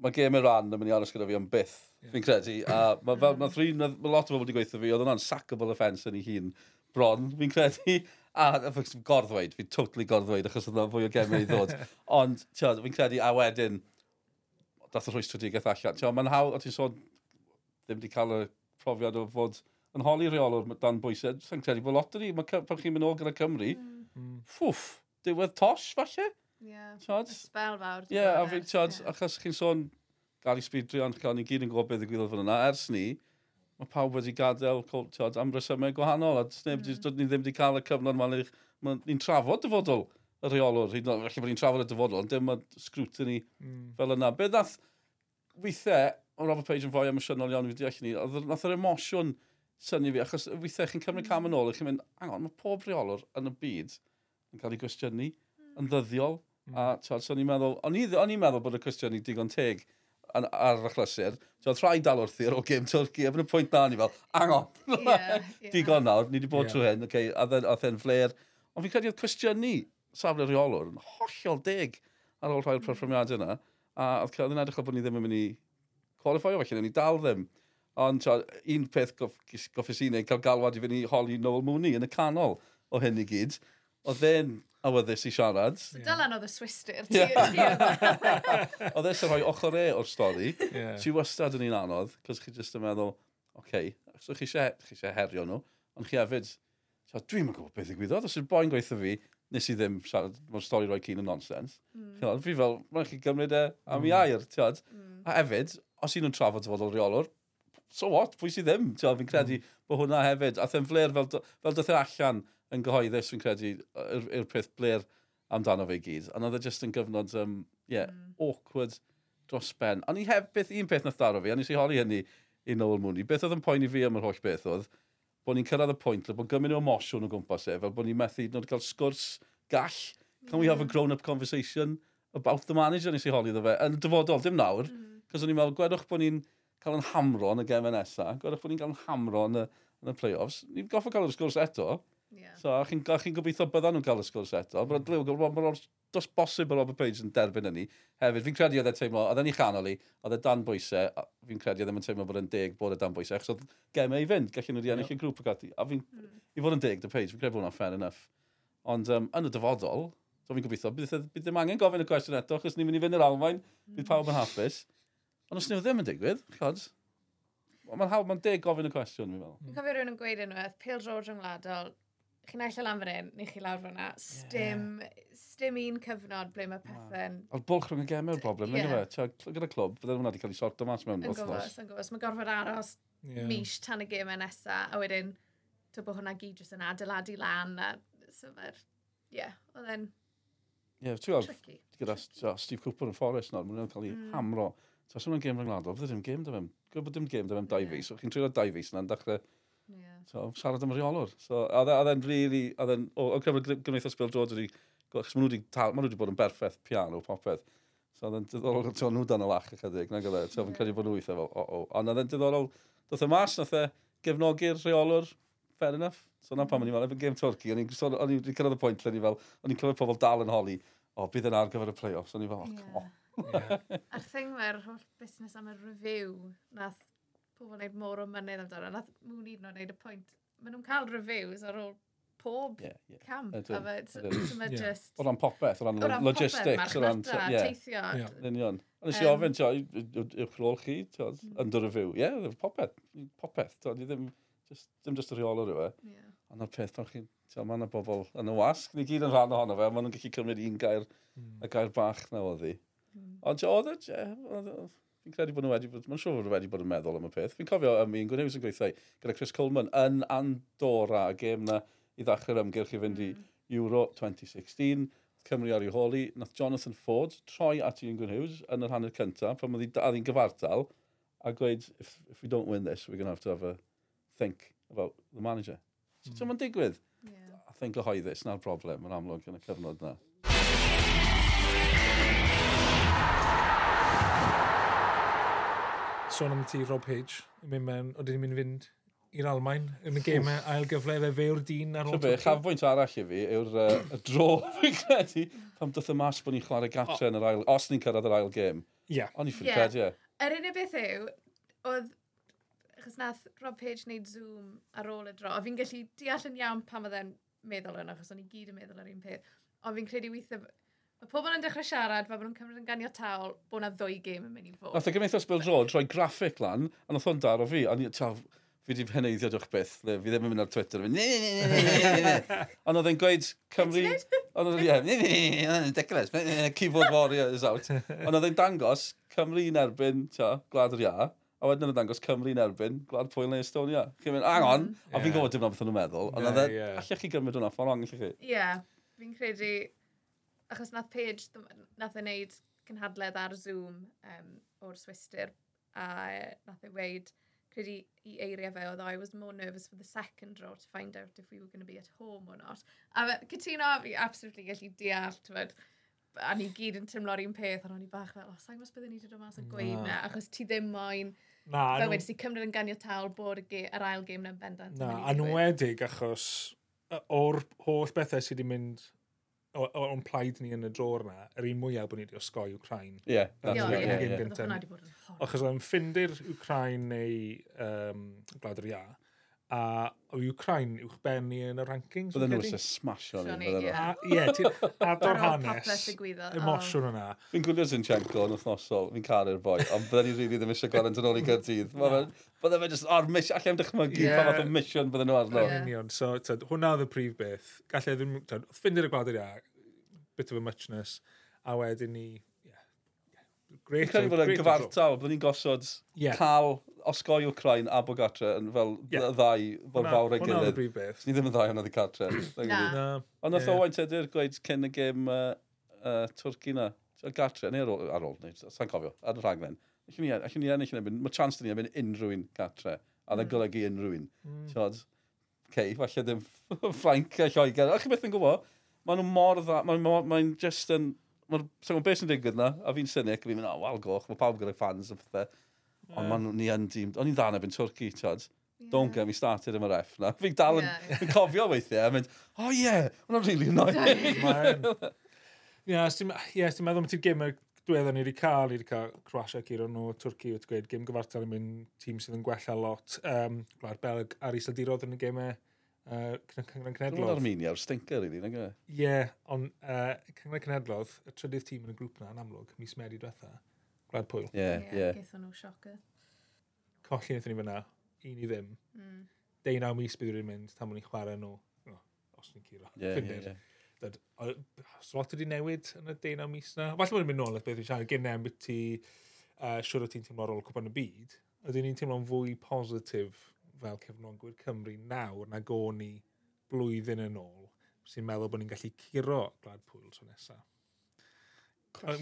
Mae gêm Iran yn mynd i aros gyda fi am byth, yeah. fi'n credu. A mae ma, ma, ma, ma lot o bobl wedi gweithio fi, oedd hwnna'n sackable offence yn ei hun bron, fi'n credu. A fi'n gorddweud, fi'n totally gorddweud, achos oedd yna fwy o gemau i ddod. Ond, tiod, fi'n credu, a wedyn, dath y rhwystredigaeth allan. Tiod, mae'n hawl, o ti'n sôn, ddim wedi cael y profiad o fod yn holi reolwr dan bwysau. Dwi'n credu bod lot o ni, pan chi'n mynd ôl gyda Cymru, mm. mm. ffwff, diwedd tosh, falle? Ie, yeah. spel fawr. Ie, yeah, a fi'n, tiod, yeah. achos chi'n sôn, Gary Speedrion, cael ni gyd yn gwybod beth y fan yna, ers ni, mae pawb wedi gadael tiod, am resymau gwahanol, a sneb, mm. ni ddim wedi cael y cyfnod ma'n eich, ni'n trafod dyfodol y reolwr, hyd yn oed, felly bod ni'n trafod y dyfodol, ond dim mae scrutiny mm. fel yna. Be ddath weithiau, o Robert Page yn fwy emosiynol iawn i fi deall ni, oedd nath yr emosiwn syni fi, achos weithiau chi'n cymryd cam yn ôl, chi'n mynd, angon, mae pob reolwr yn y byd yn cael ei gwestiynu, yn mm. ddyddiol, mm. a tiod, so ni'n meddwl, o'n i'n meddwl bod y cwestiwn cwestiynu digon teg, ar y chlysur, so oedd rhaid dal wrth o gym Twrci, a fydd y pwynt na ni fel, hang on, yeah, yeah. digon nawr, ni wedi bod yeah. trwy hyn, okay, a oedd e'n flair. Ond fi'n credu oedd cwestiynu safle reolwr yn hollol deg ar ôl rhai'r mm. perfformiadau yna, a oedd cael yn edrych o bod ni ddim yn mynd i qualifio, felly ni dal ddim. Ond so, un peth goff, i wneud, cael galwad i fynd i holi Noel Mooney yn y canol o hyn i gyd. Oedd e'n awyddus i siarad. So dylan oedd y swister. Oedd e'n rhoi ochr e o'r stori. Yeah. Ti wastad yn un anodd, cos chi jyst yn meddwl, oce, okay, so chi eisiau herio nhw, ond chi hefyd, so, dwi'n gwybod beth i gwybod, os yw'r boi'n gweithio fi, nes i ddim siarad, mae'r stori roi cyn yn nonsens. Mm. Fi fel, mae'n chi gymryd e am mm. i air, tiod. Mm. A hefyd, os un yn trafod fod o'r reolwr, so what, pwy sydd ddim, tiod, fi'n credu mm. bod hwnna hefyd. A thyn fler fel, fel dyth e allan, yn gyhoeddus, fi'n credu, yw'r er, er peth bler amdano fe gyd. Ond oedd e jyst yn gyfnod, um, yeah, mm. awkward dros ben. Ond i heb, beth, un peth nath daro fi, a nes i holi hynny i Noel Mooney. Beth oedd yn poeni fi am yr holl beth oedd, bod ni'n cyrraedd y pwynt lle bod gymryd o emosiwn o gwmpas e, fel bod ni'n methu nod cael sgwrs gall. Can we have a mm. grown-up conversation about the manager nes i holi ddo fe? Yn dyfodol, dim nawr. Mm. Cos o'n i'n meddwl, gwedwch bod ni'n cael yn hamro yn y gemau nesaf, gwedwch bod ni'n cael yn hamro yn y, yn y play-offs. Ni'n goffa cael yr sgwrs eto, Yeah. So, a chi'n chi gobeithio byddan nhw'n cael y sgwrs eto, mm. Mae'n gwybod bod dos bosib o Robert Page yn derbyn yn ni. Hefyd, fi'n credu oedd e teimlo, oedd e'n ei chanol i, oedd e dan bwysau, fi'n credu oedd e'n teimlo bod e'n deg bod e dan bwysau, achos oedd gemau i fynd, gallu nhw wedi ennill y grŵp ac gati. A fi'n, mm. i fod yn deg, dy Page, fi'n credu bod hwnna'n fair enough. Ond um, yn y dyfodol, so fi'n gobeithio, bydd, bydd ddim angen gofyn y cwestiwn eto, achos ni'n mynd i fynd i'r Almain, bydd pawb yn hapus. Ond os nhw ddim yn digwydd, chod, mae'n ma deg gofyn y cwestiwn, fi'n meddwl. Fi'n cofio rhywun yn gweud unwaith, e, pil drod rhyngwladol, cynnaillio lan fan hyn, ni chi lawr fan'na, Stym, yeah. stym un cyfnod ble mae pethau'n... Wow. Oedd bwlch rhwng y gemau'r broblem, yeah. nid yw e? Gyda clwb, fydden hwnna wedi cael ei sorto mas mewn wrthnos. Yn gwybod, yn gwybod. Mae gorfod aros yeah. mis tan y gemau nesa, a wedyn, to bod hwnna gyd jyst yn adeiladu lan, a syfer, ie, yeah, oedd e'n... Ie, ti'n gweld, gyda Steve Cooper yn Forest nawr, mae'n cael ei mm. hamro. Ta, os yna'n gêm rhyngwladol, fydde ddim gêm dyfem, gwybod dim gêm dyfem, fewn dau fus. so chi'n treulio dau fus, yna'n dechrau Yeah. So, siarad am y reolwr. So, oedd e, e'n really, oedd e'n, o, o gyfer gymdeithas Bill George wedi, chos maen nhw wedi, ma bod yn berffaith piano, popeth. So, oedd e'n diddorol, ti'n nhw dan y lach ychydig, na gyda, so, oedd e? credu bod nhw eitha fel, o, o. Ond oedd e'n diddorol, doedd e mas, nath e gefnogi'r reolwr, fair enough. So, na pam o'n i'n meddwl, efo game Turkey, o'n i'n cyrraedd y pwynt, o'n i'n fel, o'n i'n clywed pobl dal yn holi, o, bydd yna ar gyfer y play-offs, o'n i'n fel, o, come on. A'r thing mae'r holl busnes am y review, nath pobl wneud mor o mynydd amdano. Nath mwyn i'n wneud y pwynt. Maen nhw'n cael reviews ar ôl pob yeah, yeah. camp a fe. just... O ran popeth, o ran logistics. O ran teithio. Union. Ond nes i ofyn, i'wch rôl chi, mm. yn dy review. Ie, yeah, popeth, popeth. Ddim just y rheolwr yw e. Ond o'r peth, pan chi'n... Mae yna bobl yn y wasg, ni gyd yn rhan ohono fe, maen nhw'n gallu cymryd un gair, mm. y gair bach na oedd hi. Mm. Ond oedd e, Fi'n credu bod nhw wedi bod, mae'n siŵr wedi bod yn meddwl am y peth. Fi'n cofio am un gwneud yn gweithio gyda Chris Coleman yn Andorra, y gêm na i ddechrau'r ymgyrch i fynd i hmm. Euro 2016. Cymru ar ei holi, nath Jonathan Ford troi at Ian Gwyn yn yr hanner cyntaf, pan oedd hi'n gyfartal, a gweud, if, if we don't win this, we're going to have to have a think about the manager. So, mm. so mae'n digwydd. Yeah. I think gyhoeddus, na'r problem, yn amlwg yn y cyfnod na. sôn am ti Rob Page, yn mynd mewn, oedden ni'n mynd fynd i'r Almain yn y gemau ail gyfle fe fe o'r dyn ar ôl. Be, chafbwynt arall i fi yw'r uh, dro fi'n credu pam dyth y mas bod ni'n chwarae gatre yn yr ail, os ni'n cyrraedd yr ail gêm. Ie. Yeah. O'n i'n ffwrdd credu, ie. Yr unig beth yw, oedd achos nath Rob Page wneud Zoom ar ôl y dro, a fi'n gallu deall yn iawn pam oedd e'n meddwl yna, achos o'n i gyd yn meddwl ar un peth. Ond fi'n credu weithio Mae pobl yn dechrau siarad fe bod nhw'n cymryd yn ganiataol bod yna ddwy gêm yn mynd i fod. Nath o gymaint o spil dro, rhoi graffic lan, a nath o'n dar o fi, a ni, taf, fi wedi heneiddio diolch beth, le, fi ddim yn mynd ar Twitter, ne, ne, ne, ne, ne, ne. Ond oedd e'n gweud Cymru... Ond oedd e'n, ne, ne, ne, ne, decles, keyboard warrior is out. Ond oedd e'n dangos Cymru yn erbyn, ta, Gwlad yr Ia, a wedyn yn dangos Cymru yn erbyn Gwlad Pwyl neu Estonia. Chi'n mynd, hang on, a fi'n gwybod dim ond beth o'n meddwl, ond oedd e, allech chi gymryd hwnna ffordd ong, allech chi? Ie, fi'n credu achos nath Paige, nath e wneud cynhadledd ar Zoom um, o'r Swister, a e, nath e weid, credu i eiriau fe, oedd I was more nervous for the second row to find out if we were going to be at home or not. A cytuno, fi absolutely gallu deall, tyfod, a ni gyd yn tymlo'r un peth, ond o'n i bach fel, oh, o, sa'n gwybod bydden ni wedi dod mas a gweud na, na achos ti ddim moyn, na, fel wedi si cymryd yn ganio tal bod y yr ail gêm na'n bendant. Na, anwedig achos o'r holl bethau sydd wedi mynd o'n plaid ni yn y dror na, yr un mwyaf bod ni wedi osgoi Ukraine. Ie, yeah, Achos o'n ffindi'r Ukraine neu um, Gwlad yr Ia, a o Ukraine uwch benni yn y rankings. Bydden nhw'n sy'n smasho ni. Ie, a dor hanes, emosiwn yna. Fi'n gwylio Zinchenko yn wythnosol, fi'n caru'r boi, ond bydden ni'n rili ddim eisiau gorau yn ôl i Gyrdydd. Bydden fe just ar mission, allai'n dychmygu dychmygu pa fath o mission bydden nhw arno. Yn Union, so hwnna oedd y prif beth. Gallai ddim, ffindir y gwadir ia, bit of a muchness, a wedyn ni Great. Fi'n credu bod yn gyfartal, byddwn ni'n gosod yeah. cael osgoi Ukraine a Bogatra yn fel yeah. ddau fod fawr ei gilydd. brif beth. Ni ddim yn ddau hwnna di cartre. Na. na. Ond nath Owain Tedyr gweud cyn y gêm uh, uh, Twrci na. Gartre, neu ar ôl, ar ôl neu, sa'n cofio, ar y rhaglen. Allwn ni, allwn ni ennill yn ebyn, mae chance dyn ni ebyn unrhyw un gartre, a dda golygu unrhyw un. Hmm. Tiod, cei, falle ddim Ffrainc a Lloegr. Ach chi beth yn gwybod, maen nhw mor dda, maen nhw'n just yn Mae'r so beth sy'n digwydd na, a fi'n synic, fi'n mynd, o, oh, wal goch, mae pawb gyda'i fans a pethau. Ond yeah. ma'n ni yn dîm, o'n i'n ddan efo'n Twrci, tiod. Yeah. Don't get me started yn y ref na. Fi'n dal yn, yeah. fi'n cofio weithiau, a mynd, oh yeah, hwnna'n really annoying. Ie, yeah, ti'n meddwl am ti'n gym diweddar ni wedi cael, ni wedi cael Croatia gyro nhw, Twrci wedi gweud, gym gyfartal yn mynd tîm sydd yn gwella lot. Um, Gwlad Belg ar Iseldirodd yn y gymau uh, Cyngren Cenedlodd. Dwi'n Armenia ar stinker i ddyn, e? Ie, yeah, ond uh, Cyngren Cenedlodd, y trydydd tîm yn y grŵp na yn amlwg, mis Medi diwetha, Gwlad Pwyl. Ie, yeah, ie. Yeah, nhw sioca. Colli wnaethon ni fyna, un i ddim. Mm. Deunaw mis bydd rwy'n mynd, tam o'n i chwarae nhw, no, os ni'n curo, Ie, ffindir. Yeah, yeah. Os lot wedi newid yn y deunaw mis na, falle bod yn mynd nôl at beth i'n siarad, gen beth ti, uh, siwr o ti'n teimlo ar ôl cwpan y byd, ydyn ni'n teimlo'n fwy positif fel cefnogwyr Cymru nawr na go ni blwyddyn yn ôl sy'n meddwl bod ni'n gallu curo glad pwyl tro nesaf.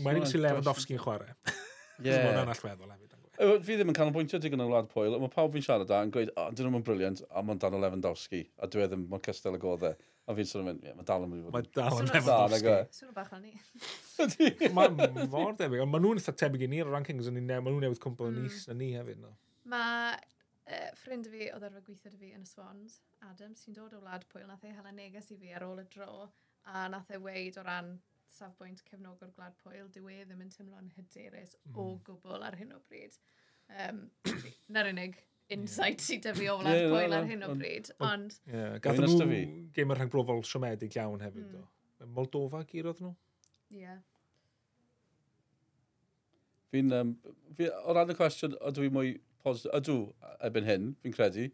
Mae'n i'n sy'n Lewandowski'n chwarae. Ie. Yeah. Mae'n arall meddwl hefyd. E? Fi ddim yn canolbwyntio digon o wlad pwyl, mae pawb fi'n siarad â yn gweud, o, dyn nhw'n briliant, a mae'n dan o Lewandowski, a dwi ddim, mor cystal y goddau. A fi'n sôn, yn yeah, mae dal yn mynd i fod. Mae dal yn Lewandowski. Swn bach o'n ni. Mae'n mor debyg, ond maen nhw'n eitha tebyg i ni ar rankings, ond maen nhw'n newydd cwmpl yn mm. is na ni hefyd. Mae uh, ffrind fi oedd arfer gweithio da fi yn y Swans, Adam, sy'n dod o wlad pwyl, nath ei hala neges i fi ar ôl y dro, a nath ei weid o ran safbwynt cefnogwr gwlad pwyl, dyw e ddim yn teimlo'n hyderus mm. o hmm. gwbl ar hyn o bryd. Um, Na'r unig insight sydd yeah. fi o wlad yeah, pwyl ar hyn o bryd, ond... Yeah, Gath nhw gêm yr rhagbrofol siomedig iawn hefyd, mm. do. Moldova gyrodd nhw? Ie. Yeah. Fi'n, um, fi, o ran y cwestiwn, ydw i mwy positif, Ydw, e, erbyn hyn, fi'n credu,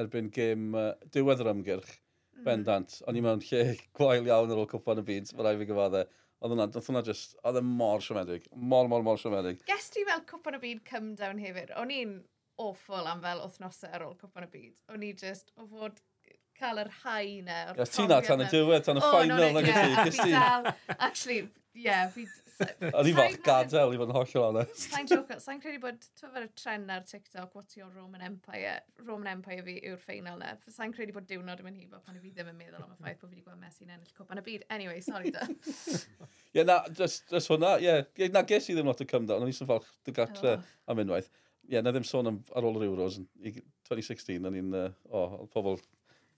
erbyn gêm e, uh, diwedd yr ymgyrch, mm. bendant. O'n i mewn lle gwael iawn ar ôl cwpan y byd, fel rai fi gyfadde. Oedd hwnna, oedd hwnna just, oedd e mor siomedig. Mor, mor, mor siomedig. Gest ti fel cwpan y byd come down hefyd? O'n i'n awful am fel wythnosau ar ôl cwpan y byd. O'n i just, o fod cael yr hau na. Ie, ti na tan y diwedd, tan y final na gyda ti. Actually, ie, yeah, fi O'n i fach gadael i fod yn hollol honest. Sa'n joke, sa'n credu bod, ti'n fawr y tren ar TikTok, what's your Roman Empire? Roman Empire fi yw'r ffeinal na. Sa'n credu bod diwrnod yn mynd hibo pan i fi ddim yn meddwl am y ffaith bod fi wedi gweld Messi yn ennill cwpan y byd. Anyway, sorry da. Ie, na, just, just hwnna, ie. Yeah. Na, ges i ddim lot o cymdod, ond o'n i sy'n falch dy gatre oh. am unwaith. Ie, na ddim sôn am ar ôl yr Euros, 2016, o'n i'n, uh, o, oh, pobl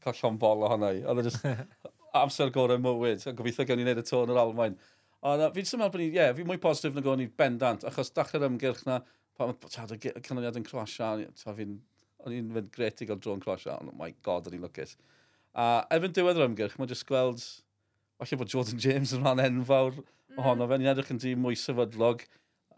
cael llon bol ohona i. Oedd e just amser gorau mywyd. a Gobeithio gen i wneud y tôn yr Almain. Ond fi'n symud bod ni, ie, yeah, fi'n mwy positif na gwni bendant, achos dachrau'r ymgyrch na, pan oedd y canlyniad yn Croatia, fi'n o'n i'n fynd gret gretig o dro'n Croatia, ond oh my god, o'n i'n lwcus. A efo'n diwedd yr ymgyrch, mae'n just gweld, falle bod Jordan James yn rhan enfawr mm. ohono fe, ni'n edrych yn dîm mwy sefydlog,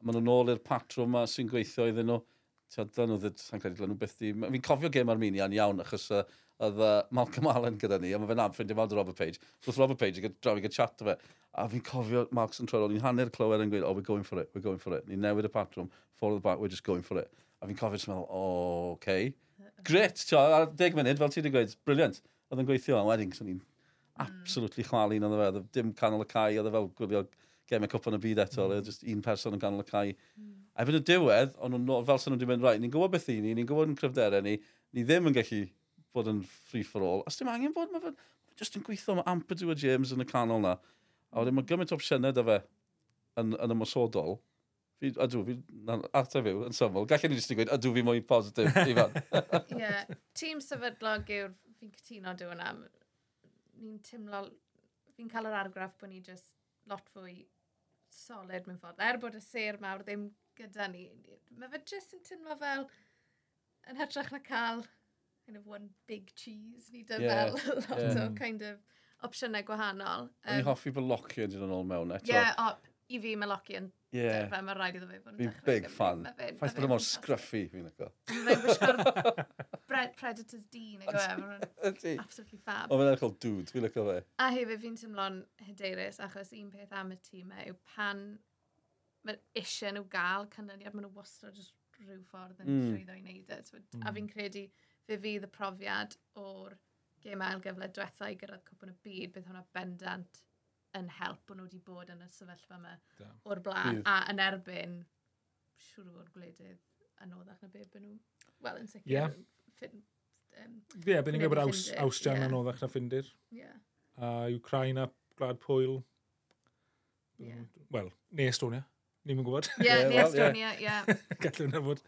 maen nhw'n ôl i'r patrwm ma sy'n gweithio iddyn nhw. Ti'n dyn nhw ddyd, sa'n credu, nhw byth di... Fi'n cofio gêm Armenia'n iawn, achos uh, oedd uh, Malcolm Allen gyda ni, a mae fe'n amffrind i fawr Robert Page. Wrth Robert Page, i draw i gael chat o fe. A fi'n cofio Marks yn troi, ni'n hanner clywed yn gweud, oh, we're going for it, we're going for it. Ni'n newid y patrwm, ffordd the back, we're just going for it. A fi'n cofio'n smel, oh, okay. Gret, tio, ar deg munud, fel ti wedi gweud, briliant. Oedd yn gweithio, a wedyn, so ni'n mm. absolutely chwalu yn oedd fe, dim canol y cae, oedd e fel gwylio gem y cwp yn y byd eto, mm. E just un person yn canol y cae. Mm. A efo'n y diwedd, ond fel sy'n nhw'n mynd, right, ni'n gwybod beth i ni, ni'n gwybod yn cryfderau ni, ni ddim yn gallu bod yn free for all. Os dim angen bod, mae fe just yn gweithio mae Ampadu a James yn y canol na. A wedyn mae gymaint o opsiynau da fe yn, yn y mosodol. Fi, ydw, fi, na, ata fi, yn syml. Gallwn ni jyst i gweud, ydw fi mwy positif, Ifan. Ie, yeah. tîm sefydlog yw'r, fi'n cytuno dwi hwnna. Ni'n teimlo, fi'n cael yr argraff bod ni just lot fwy solid mewn ffordd. Er bod y ser mawr ddim gyda ni, mae fe jyst yn teimlo fel, yn hytrach na cael kind of one big cheese. Ni dy yeah. fel lot yeah. o kind of opsiynau gwahanol. Um, Ni'n hoffi bod lociau yn nhw'n mewn eto. Ie, yeah, i fi mae Loki yn yeah. dyrfa, mae rhaid iddo fi fod yn dechrau. big fan. Ffaith bod mor scruffy, fi'n ygo. Mae'n gwisgo'r Predators D, nag e? Ydy. Absolutely fab. O, mae'n edrych dude, fi'n lygo fe. A hefyd fi'n teimlo'n hyderus, achos un peth am y tîm yw pan mae eisiau nhw gael canlyniad, maen nhw wastad rhyw ffordd yn mm. llwyddo i wneud e. Mm. A fi'n credu, fe fydd y profiad o'r gemau gyfle diwethaf i gyrraedd cwpwn y byd, bydd hwnna bendant yn help bod nhw wedi bod yn y sefyllfa yma da. o'r blaen, a yn erbyn siŵr o fod gwledydd anoddach na beth nhw. Wel, yn sicr. Yeah. Ie, um, yeah, bydd ni'n gwybod Aws, Awstrian yeah. anoddach na ffindir. Yeah. A Ukraine a Gwlad Pwyl. Yeah. Wel, neu Estonia. Ni'n gwybod. Ie, yeah, neu Estonia, ie. Gallwn na fod.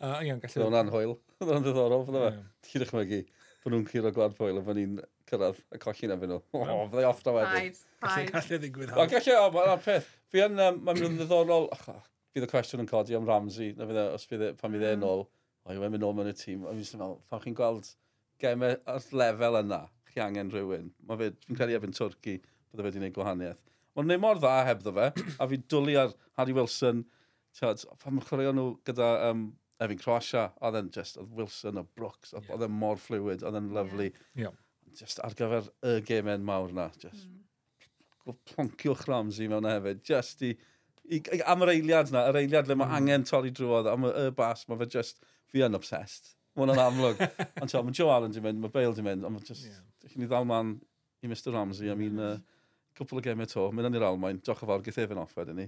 Uh, iawn, gallu... Ro'n anhwyl. Ro'n ddiddorol, fydda fe. Ti'n dychmygu, bod nhw'n curo glad foel a fan ni'n cyrraedd y colli na fy nhw. O, fyddai off da wedyn. Paid, paid. Gallu ddigwydd hwn. Gallu, o, mae'r peth. Fi yn, mae'n mynd yn ddiddorol, fydd y cwestiwn yn codi am Ramsey, na fydd, e, os fydd, e, pan fydd e'n mm. ôl, o, yw e'n mynd ôl mewn y tîm, a fi'n meddwl, pan chi'n gweld gemau ar lefel yna, chi angen rhywun, mae fe, fi'n credu efo'n Twrci, bydde fe wedi gwneud gwahaniaeth. Ond neu mor dda hebddo fe, a fi'n dwlu ar Harry Wilson, Tiod, pan mae'n chwarae nhw gyda um, Efin Croasia, oedd e'n just, oedd Wilson, oedd Brooks, oedd yeah. e'n mor fluid, oedd e'n lyflu. Yeah. Just ar gyfer y gemen mawr na, just mm. plonciwch Ramsey mewn hefyd, just i, i, i, am yr eiliad na, yr eiliad le mae mm. angen torri drwodd, am y bas, mae fe just, fi yn obsessed. Mae hwnna'n amlwg. Ond ti'n, mae Joe Allen di mynd, mae Bale di mynd, ond just, yeah. chi'n ddal man i Mr Ramsey, I mean, uh, cwpl o gemau to, mynd yn i'r Almain, diolch yn fawr, geithefyn off wedyn ni.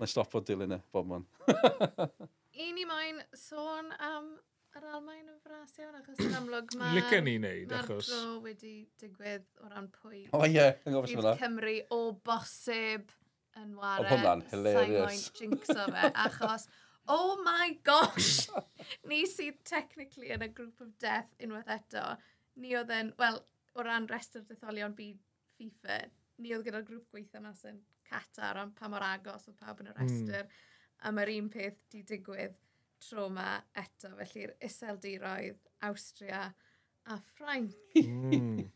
Na stop o dilyn e, bob man. Un I ni moyn sôn am yr Almain yn fras iawn, achos yn amlwg mae... Licen ni wneud, achos... Dro wedi digwydd o ran pwy... O ie, yeah, yn gofyn hwnna. Cymru o bosib yn ware. Oedd hwnna'n hilarious. Sa'n moyn jinxo fe, achos... Oh my gosh! ni sydd technically yn y grŵp of death unwaith eto. Ni oedd yn, wel, o ran restr detholion byd FIFA, ni oedd gyda'r grŵp gweithio mas yn Qatar, ond pa mor agos oedd pawb yn y hmm. restr. Mm. A mae'r un peth di digwydd tro yma eto, felly'r iseldiroedd, Austria a Ffrainc. mm.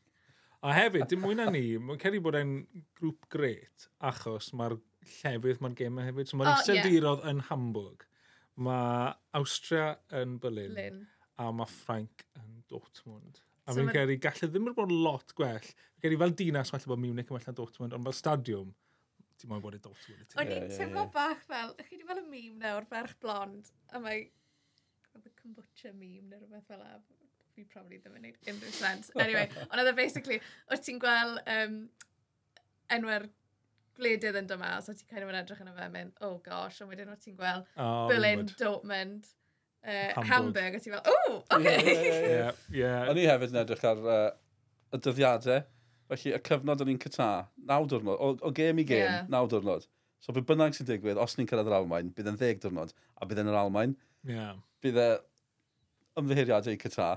A hefyd, dim mwy na ni, mae'n cedi bod e'n grŵp gret, achos mae'r llefydd mae'r gemau hefyd. So mae'r oh, iseldiroedd yeah. yn Hamburg, mae Austria yn Berlin, Lyn. a mae Ffrainc yn Dortmund. A so fi'n credu, gallai ddim yn bod lot gwell. Fi'n credu fel dinas, falle bod Munich yn well na Dortmund, ond fel stadiwm, ti'n moyn bod y dot wedi ti. O'n i'n teimlo bach fel, ych chi wedi fel y mîm na o'r ferch blond, a mae oedd y kombucha meme neu rhywbeth fel a fi probably ddim yn gwneud unrhyw sens. Anyway, ond oedd e basically, o'r ti'n gweld um, enwer gwledydd yn dyma, o ti'n kind of yn edrych yn y fe, mynd, oh gosh, ond wedyn o ti'n gweld oh, Berlin, Wynwood. Dortmund, uh, Hamburg, Hamburg a ti'n fel, oh, okay. Ie, yeah, yeah, yeah, yeah. O'n i hefyd yn edrych ar uh, y dyddiadau, Felly, y cyfnod o'n i'n cyta, naw diwrnod, o, o gêm i gêm, yeah. naw diwrnod. So, be bynnag sy'n digwydd, os ni'n cyrraedd yr Almain, bydd yn ddeg diwrnod, a bydd yn yr Almain. Yeah. Bydd e ymddiheriadau i cyta,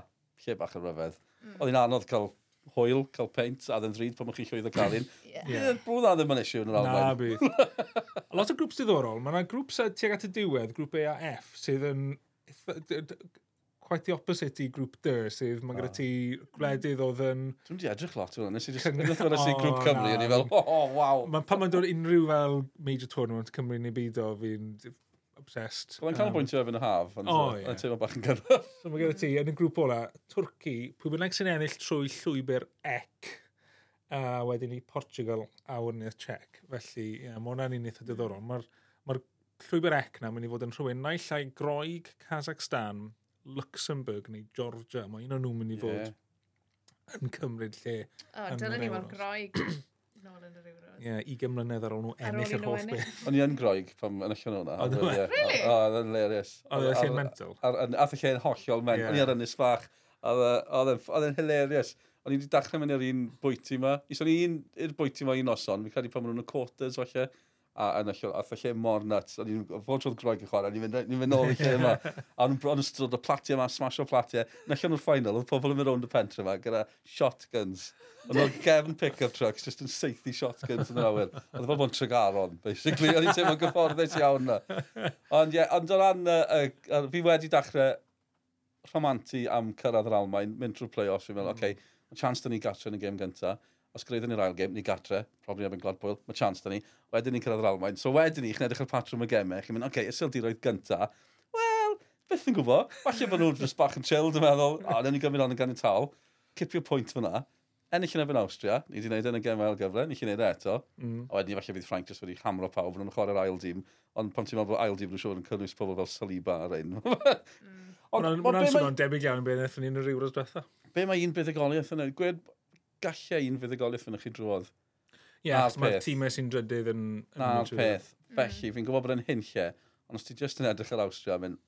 lle bach yn ryfedd. Mm. Oedd hi'n anodd cael hwyl, cael peint, a ddyn ddryd pan mwch chi'n llwyddo cael un. yeah. yeah. Brwyd a ddim yn isiw yn yr Almain. Na, bydd. a lot o grwps diddorol, mae yna grŵps e, tuag at y diwedd, grŵp A a F, sydd yn quite the opposite i grŵp dy, sydd mae gyda ti gwledydd oedd yn... Dwi'n di edrych lot o'n nes i just gwneud o'n i grŵp Cymru, o'n i fel, oh, waw. Mae pan mae'n dod unrhyw fel major tournament Cymru neu byd o, fi'n obsessed. Wel, cael um, bwyntio efo'n y haf, ond yn teimlo bach yn gyrraedd. So mae gyda ti, yn y grŵp ola, Twrci, pwy bynnag sy'n ennill trwy llwybr ec, a wedyn i Portugal a wrnydd Czech. Felly, ie, yeah, mae hwnna'n un eitha diddorol. Mae'r ma llwybr ec na mynd i fod yn rhywun naill ai Groeg, Kazakhstan, Luxembourg neu Georgia, mae un o'n nhw'n mynd i fod yeah. yn cymryd lle. O, dyna ni weld groig. nôl yn yr Euros. Ie, yeah, 20 mlynedd ar ôl nhw ennill yr holl beth. O'n i yn groig pan yn allan hwnna. Oedd nhw? Really? O, oedd yn hilarious. Oedd y lle'n mental? Ath y lle'n hollol men. O'n i ar ynnes fach. Oedd yn hilarious. O'n i wedi dachrau mynd i'r un bwyty ma. Ison i un i'r bwyty yma un noson. Fi'n credu pan maen nhw'n y quarters falle a yn y lle, a lle mor nuts. O'n i'n fod troedd groeg yn chwarae, ni'n mynd nôl i lle yma. A nhw'n o'n ystod y platiau yma, smash o platiau. Yn Nellion o'r ffainal, oedd pobl yn mynd rownd y pentre yma gyda shotguns. Oedd nhw'n gefn pick-up trucks, just yn seithi shotguns yn yr awyr. Oedd fel bod yn tregaron, basically. O'n i'n teimlo'n gyfforddus iawn na. Ond ie, yeah, ond o ran, uh, uh, fi wedi dechrau rhamanti am cyrraedd yr Almain, mynd trwy'r play-offs, fi'n meddwl, mm. oce, okay, chance da ni gatra yn y gêm gyntaf os gyda'n ni'r ail gêm, ni gartre, probably am yn Gladbwyl, mae chance da ni, wedyn ni'n cyrraedd yr Almain. So wedyn ni, chi'n edrych ar patrwm y gemau, chi'n mynd, oce, okay, ysildiroedd gynta, wel, beth yn gwybod, falle bod nhw'n just bach yn chill, dwi'n meddwl, o, oh, ni gymryd on yn gan y tal, cipio pwynt fyna, ennill yn efo'n Austria, ni wedi gwneud yn y gemau ail gyfle, ni wedi gwneud e eto, mm. a wedyn ni falle bydd Frank just wedi hamro pawb, nhw'n chwarae'r ail dîm, ond pan ti'n meddwl bod ail dîm nhw'n siŵr yn cynnwys pobl fel Saliba ar ein. Ond hwnna'n swnio'n debyg iawn yn beth wnaethon ni'n yr Euros diwetha. Be mae un beth y goliaeth yna? Gwed, gallai un fuddugoliaeth yn chi drwodd. Ie, yeah, mae'r tîmau sy'n drydydd yn... yn Na'r peth. Mm. Felly, fi'n gwybod bod yn hyn lle, ond os ti just yn edrych ar Austria, mynd,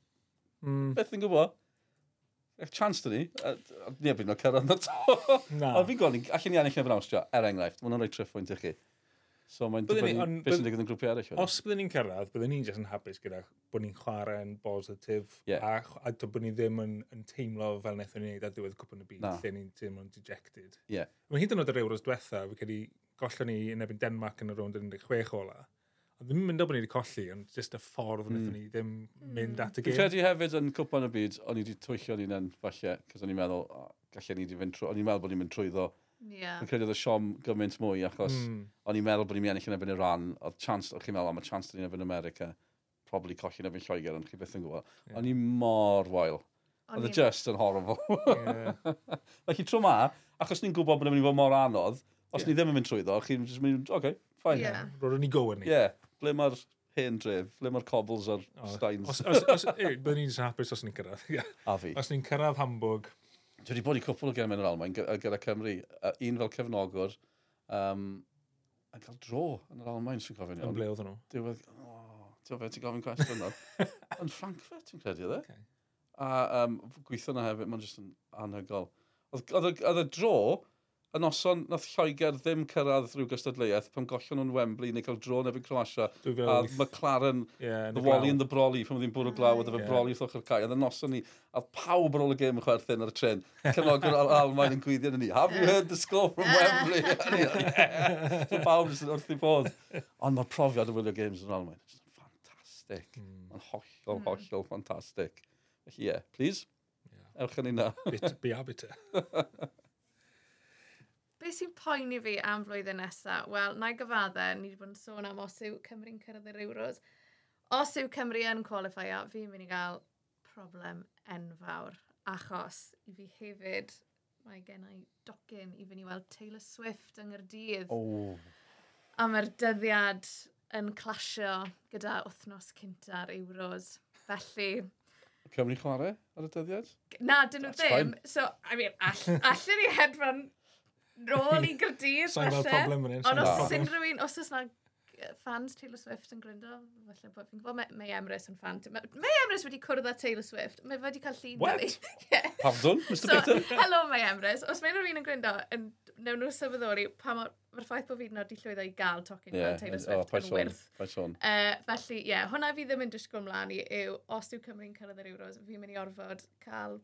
mm. beth yn gwybod? Eich chance dyn ni, ni a fi'n o'r cyrraedd na to. Na. Ond fi'n gweld, allan ni ennill yn Austria, er enghraifft, mae'n rhoi tryffwynt i chi. So mae'n dibynnu beth sy'n digwydd yn grwpiau eraill. Os byddwn ni'n cyrraedd, byddwn ni'n just yn hapus gyda bod ni'n chwarae'n bositif yeah. a, a bod ni ddim yn, yn teimlo fel wnaethon ni wneud ar diwedd cwpl yn y byd no. lle ni'n teimlo'n dejected. Yeah. Mae hyd yn oed yr Euros diwetha, fi cedi gollon ni yn ebyn Denmark yn y rownd 16 ola. A ddim yn mynd o bod ni wedi colli, ond jyst y ffordd mm. wnaethon ni ddim mynd at y gêm. Fi'n credu hefyd yn cwpan y byd, o'n i wedi twyllio ni'n falle, cos o'n i'n meddwl, oh, gallai ni wedi fynd trwy, o'n i'n meddwl bod ni'n mynd trwyddo Yeah. Yn credu oedd y siom gymaint mwy, achos mm. o'n i'n meddwl bod ni'n ennill yn efo'n Iran, oedd chance, o'ch chi'n meddwl, mae chance dyn ni'n ebyn America, probably colli'n ebyn Lloegr, ond chi beth yn gwybod. Yeah. O'n i mor wael. Oedd y just yn horrible. yeah. Felly tro ma, achos ni'n gwybod bod ni'n mynd i fod mor anodd, os yeah. ni ddim yn mynd trwy ddo, chi'n just mynd, oce, okay, fine. Yeah. Roeddwn ni go yn ni. Ie, yeah. ble mae'r hen dref, ble mae'r cobbles a'r oh, steins. Os, os, os, e, byddwn ni'n hapus os ni'n cyrraedd. a fi. Os ni'n cyrraedd Hamburg, Dwi wedi bod i cwpl o gemau yn yr Almain gyda Cymru. Uh, Un fel cefnogwr, um, a cael dro yn yr Almain, sy'n gofyn iawn. Yn ble oedd nhw? Diwedd, o, oh, ti'n fe, ti'n gofyn cwestiwn nawr. yn Frankfurt, ti'n credu, dde? Okay. A um, gweithio na hefyd, mae'n jyst yn anhygol. Oedd y dro, y noson nath Lloegr ddim cyrraedd rhyw gystadleuaeth pan gollon nhw'n Wembley neu cael dro neu fi Croatia a McLaren, yeah, the Wally and the Brolly pan oedd hi'n bwrw glaw oedd dyfa yeah. Brolly wrth ochr cae. A y noson ni a pawb ar ôl y gêm yn chwerthin ar y tren cynogwr al Almain yn gwyddion ni. Have you heard the score from Wembley? So pawb jyst wrth i bod ond mae'r profiad o wylio games yn Almain ffantastig. Mm. mae'n hollol hmm. hollol ffantastig. Felly ie, yeah, please yeah. ewch yn ni na bit, be a bit Be sy'n poeni fi am flwyddyn nesaf? Wel, na i gyfadde, ni wedi bod yn sôn am os yw Cymru'n cyrraedd yr Euros. Os yw Cymru yn qualifio, fi'n mynd i gael problem enfawr. Achos i fi hefyd, mae gen i docyn i fynd i weld Taylor Swift yng Nghyrdydd. Oh. A mae'r dyddiad yn clasio gyda wythnos cynta'r Euros. Felly... Cymru chwarae ar y dyddiad? Na, dyn nhw ddim. So, I mean, all, allan ni hedfan rôl i Gyrdydd, Sa'n gweld problem yn hyn. Ond os oes unrhyw un, os oes na fans Taylor Swift yn gryndo, falle bod fi'n gwybod, mae, mae Emrys yn fan. Mae Emrys wedi cwrdd â Taylor Swift. Mae wedi cael llun What? yeah. Pardon, Mr so, Peter? Hello, mae Emrys. Os mae unrhyw un yn gryndo, yn, newn nhw sylweddoli pa mor mae'r ffaith bod fi'n nodi llwyddo i gael talking yeah, about Taylor Swift oh, yn wyrth. Person. Uh, felly, ie, yeah, hwnna fi ddim yn disgwyl mlaen i yw, os yw Cymru'n cyrraedd yr Euros, fi'n mynd i orfod cael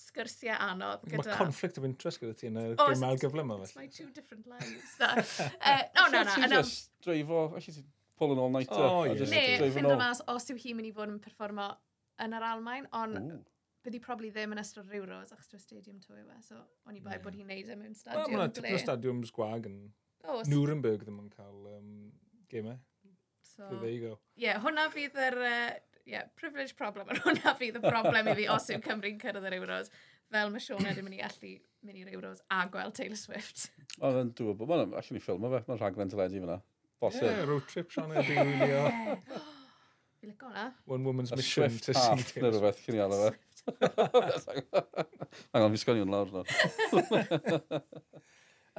sgyrsiau anodd. Gyda... Mae conflict of interest gyda ti yn y oh, gymal gyfle yma. It's my two different lives. no, uh, eh, no, no. Ti'n ti just dreifo, alli ti pull an all-nighter. Oh, yeah. Ne, ffind o mas os yw hi'n mynd i fod yn performo yn yr Almain, ond byddi probably ddim yn ystod yr Euros, achos drwy stadium to yw e, so o'n i bai yeah. bod hi'n neud e mewn stadiwm. Wel, mae'n tipyn o stadiwms gwag yn Nuremberg ddim yn cael um, gemau. So, there you go. Ie, yeah, hwnna fydd yr uh, yeah, privilege problem ar hwnna fydd y problem i fi os yw Cymru'n cyrraedd yr Euros. Fel mae Sean edrych yn mynd i allu mynd i'r Euros a gweld Taylor Swift. Oedd yn dŵr, bod ma'n allan i ffilm o fe, mae'n rhaglen teledu fyna. Bosib. Yeah, road trip Sean edrych i wylio. Fi lygo na. One woman's a mission Swift to see Taylor Neu rhywbeth, cyn i alw fe. Angen, fi sgoni hwn lawr nawr.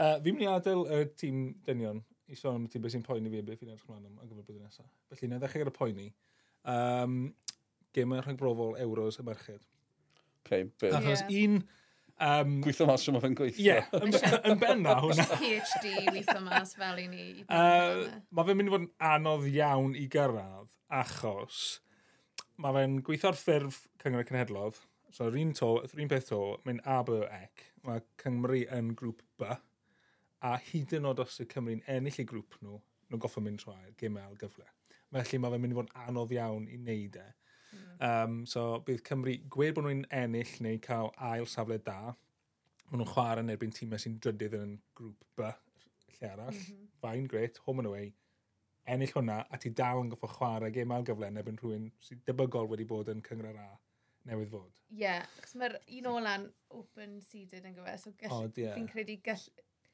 uh, fi'n mynd i adael y tîm dynion i sôn am y tîm beth sy'n poeni fi a beth fi'n edrych mlaen am yn gyfer blwyddyn nesaf. Felly, na ddechrau gyda poeni. Uh, um, gemau rhagbrofol euros y merched. Okay, be. Achos yeah. un... Um, gweithio mas yma fe'n gweithio. Ie, yeah, yn benna hwnna. PhD gweithio mas fel i ni. Uh, mae fe'n mynd i fod yn anodd iawn i gyrraedd, achos mae fe'n gweithio'r ffurf Cyngor y Cenhedlodd, so yr un, to, yr un peth to, mynd A, B, Ec. Mae Cymru yn grŵp B, a hyd yn oed os y Cymru'n ennill i grŵp nhw, nhw'n goffa mynd trwy'r gymau e al gyfle felly mae fe'n mynd i fod yn anodd iawn i wneud e. Um, so bydd Cymru, gwed bod nhw'n ennill neu cael ail safle da, maen nhw'n chwarae yn erbyn tîmau sy'n drydydd yn grŵp B, lle arall. Mm -hmm. Fain, great, home and away. Ennill hwnna, a ti dal yn goffo chwarae gem ail gyfle yn erbyn rhywun sy'n debygol wedi bod yn cyngor A newydd fod. Ie, yeah, achos mae'r un ola'n open-seeded yn gyfer, so gall, oh, yeah. fi'n credu gall...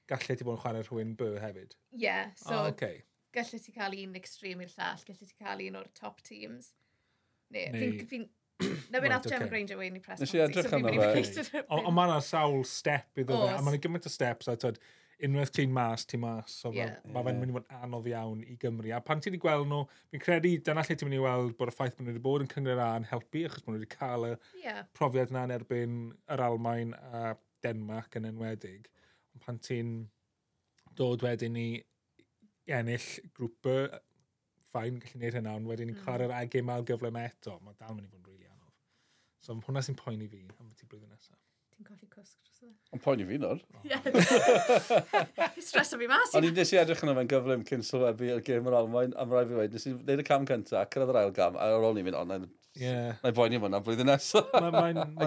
Gallu ti bod yn chwarae rhywun B hefyd? Ie, yeah, so... Oh, okay gallu ti cael un extreme i'r llall, gallu ti cael un o'r top teams. Ne, Neu... fi'n... Fi, na fi nath Gemma Granger wein i press Nes i edrych arno fe. Ond mae yna sawl step iddo fe, a mae'n gymaint o steps, a tyd, unwaith ti'n mas, ti'n mas, so yeah. mae fe'n mynd i fod anodd iawn i Gymru. A pan ti wedi gweld nhw, fi'n credu dyna lle ti'n mynd i weld bod y ffaith bod nhw wedi bod yn cyngor A yn helpu, achos bod nhw wedi cael y yeah. profiad yna yn erbyn yr Almain a Denmark yn enwedig. Ond pan ti'n dod wedyn i ennill grŵp y ffain gallu gwneud hynna, ond wedyn ni'n mm. chwarae'r agem al gyfle me eto, mae dal mynd i fod yn rili anodd. So hwnna sy'n poeni fi am beth i blwyddyn nesaf. Ti'n colli cwsg dros yna? Ond poeni fi nawr. Ie. Stres o fi mas. Ond i nes i edrych yna fe'n gyflym cyn sylwebu ar gêm yr Almain, am rai fi wedi, nes i wneud y cam cyntaf, cyrraedd yr ail gam, a ar ôl ni'n mynd, ond na'i boeni am hwnna blwyddyn nesaf. Mae'n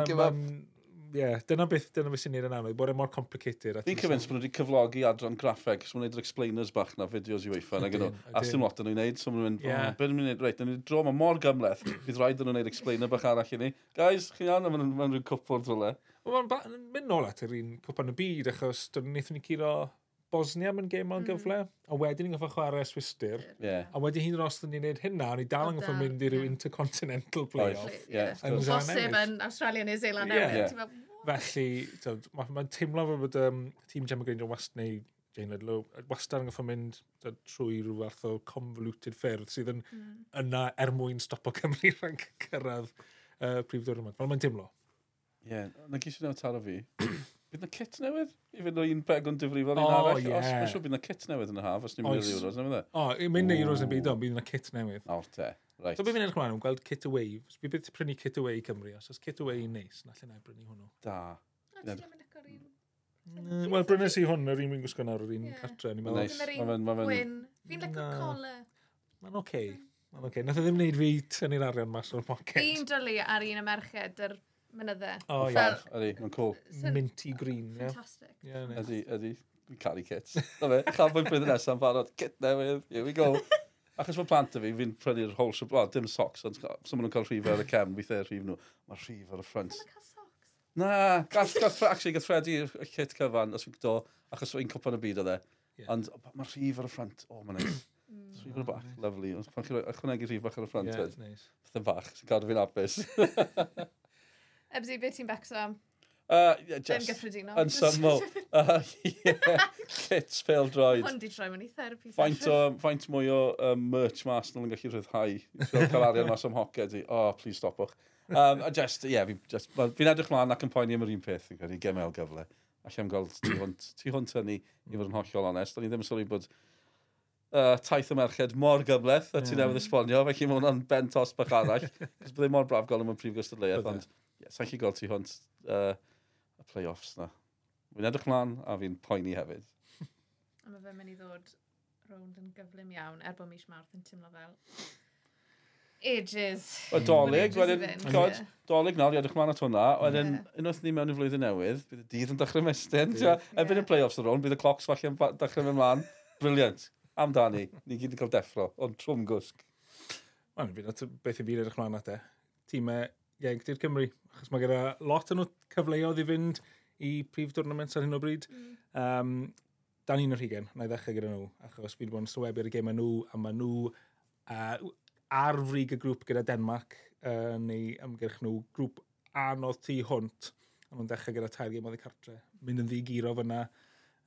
yeah, dyna beth, dyna beth sy'n ni'n anamod, bod e mor complicated. Fi'n cyfens bod nhw wedi cyflogi adran graffeg, so ma'n neud yr explainers bach na, fideos i weifa, nag ydyn, a sdim lot yn nhw'n neud, so ma'n mynd, yeah. beth yn mynd, reit, nhw'n dro, mae mor gymleth, bydd rhaid yn nhw'n neud explainer bach arall i ni. Guys, chi'n iawn, mae'n rhywun cwpwr ddwle. Mae'n mynd nôl at yr un cwpan y byd, achos dyn ni'n ni curo Bosnia mewn gêm o'n mm. gyfle, a wedyn ni'n goffa chwarae Swister, yeah. a wedyn hi'n rost yn ni'n neud hynna, a ni dal yn goffa mynd i i'r intercontinental playoff. Oh, yeah, yn Bosib yn Australia neu Zealand yeah. yeah. Felly, mae'n ma teimlo fel bod um, tîm Gemma Granger wast neu Jane Ledlow, wastad yn goffa mynd trwy rhyw fath o convoluted ffyrdd sydd yn mm. yna er mwyn stopo Cymru rhag cyrraedd uh, prif ddiwrnod. Fel mae'n teimlo. Ie, yeah, na gysio nhw taro fi. Bydd na kit newydd? I fynd o un begon difrifol i'n oh, arall? Yeah. Os, mae'n siŵr bydd na kit newydd yn y haf, os ni'n mynd i'r Euros, nefyd e? O, oh, mynd i'r Euros yn byd o, bydd na kit newydd. O, te. Right. So, bydd fi'n edrych mlaen yn gweld kit away. Bydd bydd prynu kit away i Cymru, os oes kit away yn neis, na lle na i brynu hwnnw. Da. Mm, wel, brynu si hwn, yr un wy'n gwisgo nawr, yr un cartre. Nice. Fi'n lygo cola. Mae'n oce. Hmm. Mae'n oce. Nath o ddim wneud fi tynnu'r arian mas o'r pocket. Fi'n dwlu ar un y merched, yr mynydde. O, oh, fel... ie. Ydy, mae'n cool. Minty green. Fantastic. Yeah, nice. Ydy, ydy. Carry kits. Na fe, chafon blwyddyn nesaf yn barod. Kit newydd, here we go. Achos mae plant y fi, fi'n prynu'r whole shop. Wel, dim socks, ond so maen nhw'n cael rhif ar y cem, weithiau rhif nhw. Mae rhif ar y ffrant. Na, gath, gath, actually, gath Freddy y kit cyfan, os fi'n do, achos fi'n cwpan y byd o dde. Yeah. Ond mae rhif ar y ffrant, o, oh, mae'n neis. Rhif ar y bach, lovely. Ond pan chi'n ychwanegu rhif bach ar y ffrant, yeah, nice. bach, sy'n cadw fi'n apus. Ebsi, beth ti'n becso am? Uh, yeah, just, gyffredinol. Yn syml. uh, yeah, Lits ffeil droed. Hwn di troi mewn i therapi. Faint, o, faint mwy o um, merch mas nhw'n gallu rhyddhau. Cael arian mas am hoced i. Oh, please stopwch. Um, a just, ie, yeah, fi'n just, fi edrych mlaen ac yn poeni am yr un peth. Fi'n credu gemel gyfle. Alla am gweld tu hwnt, tu hwnt hynny i fod yn hollol onest. Da ni ddim yn sylwi bod uh, taith y merched mor gyfleth a ti'n yeah. newydd esbonio, felly mae hwnna'n bent os bach arall, cos byddai mor braf gol am y prif gystadleuaeth, ond yeah, sa'n chi gweld ti hwnt uh, y play-offs na. Fi'n edrych mlaen a fi'n poeni hefyd. a mae fe'n mynd i ddod rownd yn gyflym iawn, er bod mis Mawrth yn teimlo fel ages. O dolyg, wedyn, god, dolyg nawr, i edrych mlaen at hwnna, wedyn, unwaith ni mewn i flwyddyn newydd, bydd y dydd yn dechrau mestyn, erbyn y play-offs ar ôl, bydd y clocs falle yn dechrau mewn mlaen. Briliant. Amdani, ni gyd yn cael deffro, ond trwm gwsg. Wel, fi'n beth i fi'n edrych mlaen at e. Tîmau ieuncti'r Cymru, achos mae gyda lot yn o cyfleoedd i fynd i prif dwrnament ar hyn o bryd. Mm. Um, dan un o'r hugen, na i ddechrau gyda nhw, achos fi wedi bod yn sylwebu ar y gemau nhw, a maen nhw uh, ar frig y grŵp gyda Denmark, uh, neu ymgyrch nhw, grŵp anodd tu hwnt, a nhw'n dechrau gyda tair gemodd i cartre, mynd yn ddigiro fyna.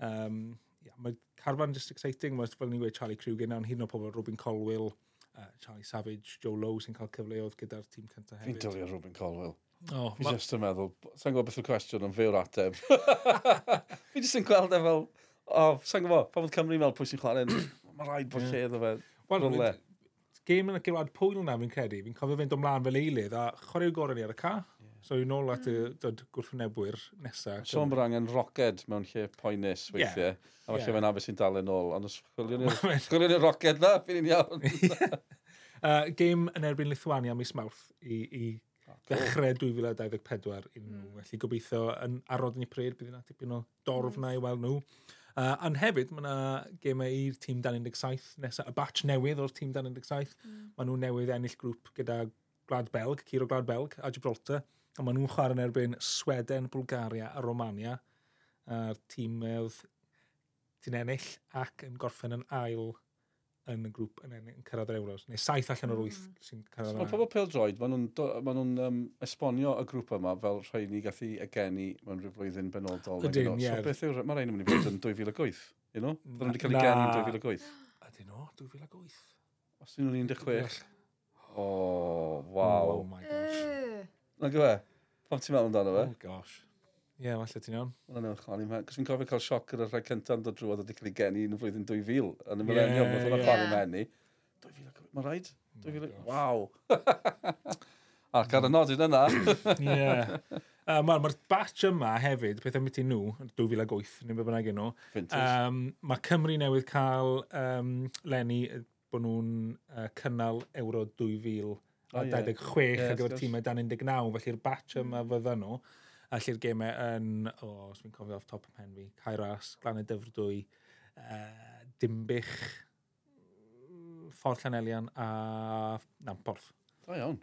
Um, yeah, mae carfan just exciting, mae fel ni'n gweud Charlie Crew gyda, ond hyn o pobl Robin Colwell, uh, Charlie Savage, Joe Lowe sy'n cael cyfleoedd gyda'r tîm cyntaf hefyd. Fi'n dylio Robin Colwell. Oh, fi ma... jyst yn meddwl, sa'n gwybod beth yw'r cwestiwn yn fe o'r ateb. fi just yn gweld e fel, oh, sa'n gwybod, pan fod Cymru fel pwy sy'n chwarae'n, mae rhaid bod lle iddo fe. Wel, gêm yn y gilwad pwyl na fi'n credu, fi'n cofio fynd ymlaen fel eilydd a chwarae gorau ni ar y ca. So i'n ôl at y mm. dod gwrthwynebwyr nesaf. Sean bod angen roced mewn lle poenus weithiau. Yeah. A falle yeah. mae'n abys i'n dal yn ôl. Ond os chwilio ni'r roced na, fi'n i'n iawn. uh, game yn erbyn Lithuania mis Mawrth i, i ddechrau 2024 unrhyw. Mm. Felly gobeithio yn arod yn ei pryd, bydd yna tipyn o dorf na i weld nhw. Uh, ond hefyd, mae yna gemau i'r tîm dan 17 nesaf, y batch newydd o'r tîm dan 17. Mm. Maen nhw newydd ennill grŵp gyda Gwlad Belg, Ciro Gwlad Belg a Gibraltar. A maen nhw'n chwarae yn erbyn Sweden, Bulgaria a Romania. A'r tîm oedd ti'n ennill ac yn gorffen yn ail yn y grŵp yn, ennill, yn cyrraedd yr Euros. Neu saith allan o'r wyth mm. sy'n cyrraedd so, Mae pobl pel droed, maen nhw'n ma nhw um, esbonio y grŵp yma fel rhai ni gallu egeni mewn rhyw flwyddyn benodol. Ydyn, ie. So beth yw'r... Mae rhaid yn mynd i fod yn 2008, you know? Mm, Byddwn wedi cael ei geni yn 2008. Ydyn nhw, 2008. Os ydyn nhw'n 16. O, oh, waw. Oh my gosh. Na gwe? Pam ti'n meddwl amdano fe? Oh gosh. Ie, yeah, falle ti'n iawn. Wel, yna'n chwarae mewn. Cos fi'n cofio cael sioc ar y rhai cyntaf yn dod drwodd a di cael ei geni yn y flwyddyn 2000. Yn y millennium, yeah, oedd hwnna'n chwarae mewn ni. 2000, mae'n rhaid? 2000, waw. Ac ar y nodyn yna. Ie. Um, Wel, mae'r batch yma hefyd, beth mynd i nhw, 2008, neu beth bynnag nhw. Um, mae Cymru newydd cael um, lenni bod nhw'n uh, cynnal Euro 2000 a 26 yeah, ar gyfer tîmau dan 19, felly'r batch yma fyddan nhw. A lle'r gemau yn, o, oh, os fi'n cofio off top of hen fi, Cairas, Glan y Dyfrdwy, uh, Dimbych, mm, Ffordd Llanelian a Namporth. O iawn.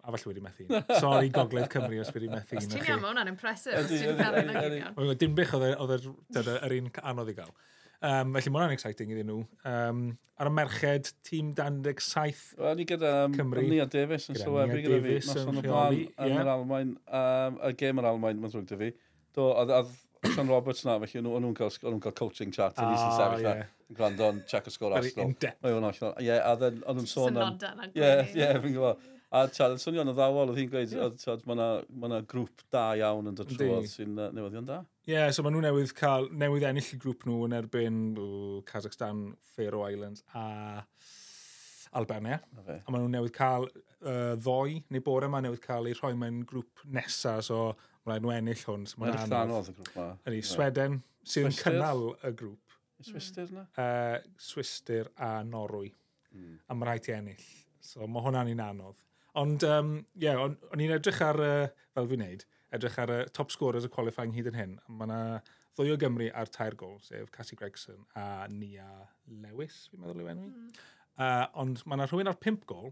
A falle wedi methu. Sorry, Gogledd Cymru, os wedi methu. Os ti'n iawn, mae hwnna'n impresif. Os ti'n cael yn o'n union. Dimbych oedd yr un anodd i gael. Um, felly mae hwnna'n exciting iddyn nhw. Um, ar y merched, tîm 17 7 Wel, ni gyda um, Cymru. Nia Davies yn sylwebu gyda fi. Noson y blaen yn yr Almain. Um, y gêm yr Almain, mae'n ddwg da fi. Do, oedd Sean Roberts na, felly o'n nhw'n cael, nhw cael coaching chat yn eisiau sefyll na. Yn gwrando, yn check o sgôr Arsenal. Very in-depth. Ie, a oedd nhw'n sôn am... Ie, ie, fi'n gwybod. A tiad, yn swnio'n y ddawol, oedd hi'n gweud, yeah. tiad, mae yna grŵp da iawn yn dod trwodd sy'n uh, newyddion da. Ie, yeah, so maen nhw newydd cael, newydd ennill y grŵp nhw yn erbyn uh, Kazakhstan, Faroe Islands a Albania. Okay. A maen nhw newydd cael uh, ddoe, neu bore yma newydd cael ei rhoi mewn grŵp nesaf, so mae'n rhaid nhw ennill hwn. So mae'n rhaid anodd y grŵp ma. Ydy, Sweden, sydd yn cynnal y grŵp. Swister na? Mm. Uh, Swister a Norwy. Mm. A mae'n rhaid i ennill. So mae hwnna'n un anodd. Ond, um, yeah, o'n on i'n edrych ar, uh, fel fi'n neud, edrych ar uh, top scorers y qualifying hyd yn hyn. Mae yna ddwy o Gymru ar tair gol, sef Cassie Gregson a Nia Lewis, fi'n meddwl yw enw i. Mm. Uh, ond mae yna rhywun ar pimp gol,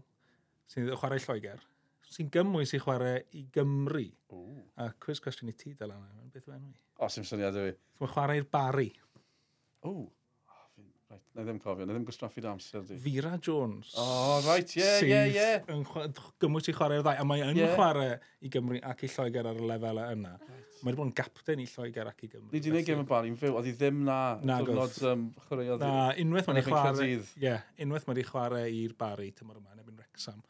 sy'n chwarae Lloegr, sy'n gymwys i chwarae i Gymru. Ooh. A quiz cwestiwn i ti, Dylan, beth yw enw i? O, sy'n syniad o fi. Mae i'r Bari. O. Right, na ddim cofio, na ddim gwstraffu'r amser di. Fira Jones. O, oh, right, ie, ie, ie. Gymwys i chwarae'r ddau, a mae yn yeah. chwarae i Gymru ac i Lloegr ar y lefel yna. Right. Mae wedi bod yn gapten i Lloegr ac i Gymru. Ni di wneud gem y bar i'n fyw, oedd hi ddim na na dwrnod um, chwaraeodd. Na, unwaith mae wedi chwarae, yeah, unwaith mae wedi chwarae i'r bari, tymor yma, nebyn Rexham.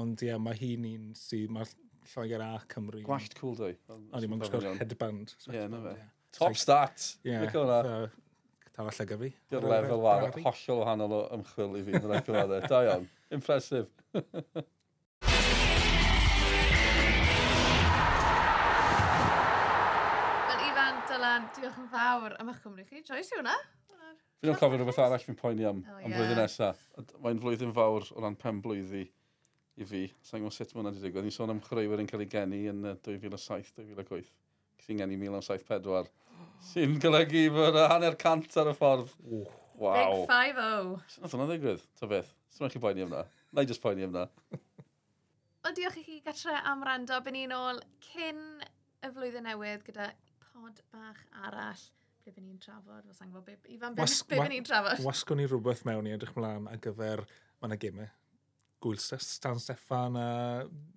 Ond ie, yeah, mae hi'n un sydd, mae Lloegr a Cymru. Gwallt cool day. Ond i'n gwsgo'r headband. Ie, na fe. Top stat. Ie arall ag gyfi. Di'r lefel war, hollol wahanol o ymchwil i fi, yn rhaid cyfadde. Da iawn, impresif. Wel, Ifan, Dylan, diolch yn fawr am eich cymryd chi. Joes i hwnna? Fi'n o'n cofio rhywbeth arall fi'n poeni am, am flwyddyn nesaf. Mae'n flwyddyn fawr o ran pen blwyddi i fi. Sa'n gwybod sut mae hwnna wedi digwydd. Ni'n sôn am chreuwyr yn cael ei geni yn 2007-2008. Cys i'n geni 1974. Sy'n golygu bod y hanner cant ar y ffordd. Waw. Big 5-0. Sut nath hwnna ddigwydd? Ta beth? Sut mae'n chi poeni am na? Na i just poeni am na. Wel, diolch i chi gatre am rando. Byn ni'n ôl cyn y flwyddyn newydd gyda pod bach arall. Ble byn ni'n trafod? Fos angen be, Ifan, be, be byn ni'n trafod? Wasgwn ni rhywbeth mewn i edrych mlaen ar gyfer... Mae yna gymau. Gwyl Stan Steffan a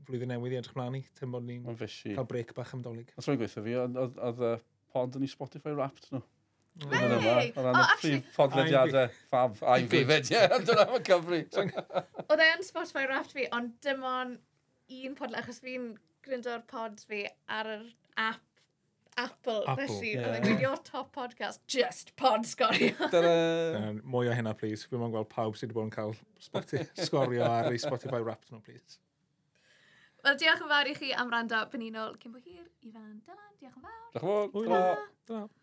flwyddyn newydd i edrych mlaen i. Tym bod ni'n cael brec bach amdolig. Os rwy'n gweithio fi, oedd pod yn ei Spotify Wrapped nhw. No. Really? O ran y prif podlediadau ffaf. I'm fifed, ie, dyna fy cyfri. Oedd e yn Spotify Wrapped fi, ond dim ond un podled, achos fi'n gryndo'r pod fi ar yr app Apple, Apple felly, yeah. oedd e'n gwneud your top podcast, just pod sgorio. um, mwy o hynna, please. Fi'n mwyn gweld pawb sydd wedi bod yn cael Spotify, sgorio ar ei Spotify Wrapped nhw, please. Wel, diolch yn fawr i chi am rando penunol cyn bo hir. Ifan, Dylan, diolch yn fawr. Diolch yn fawr. Dyna. Dyna.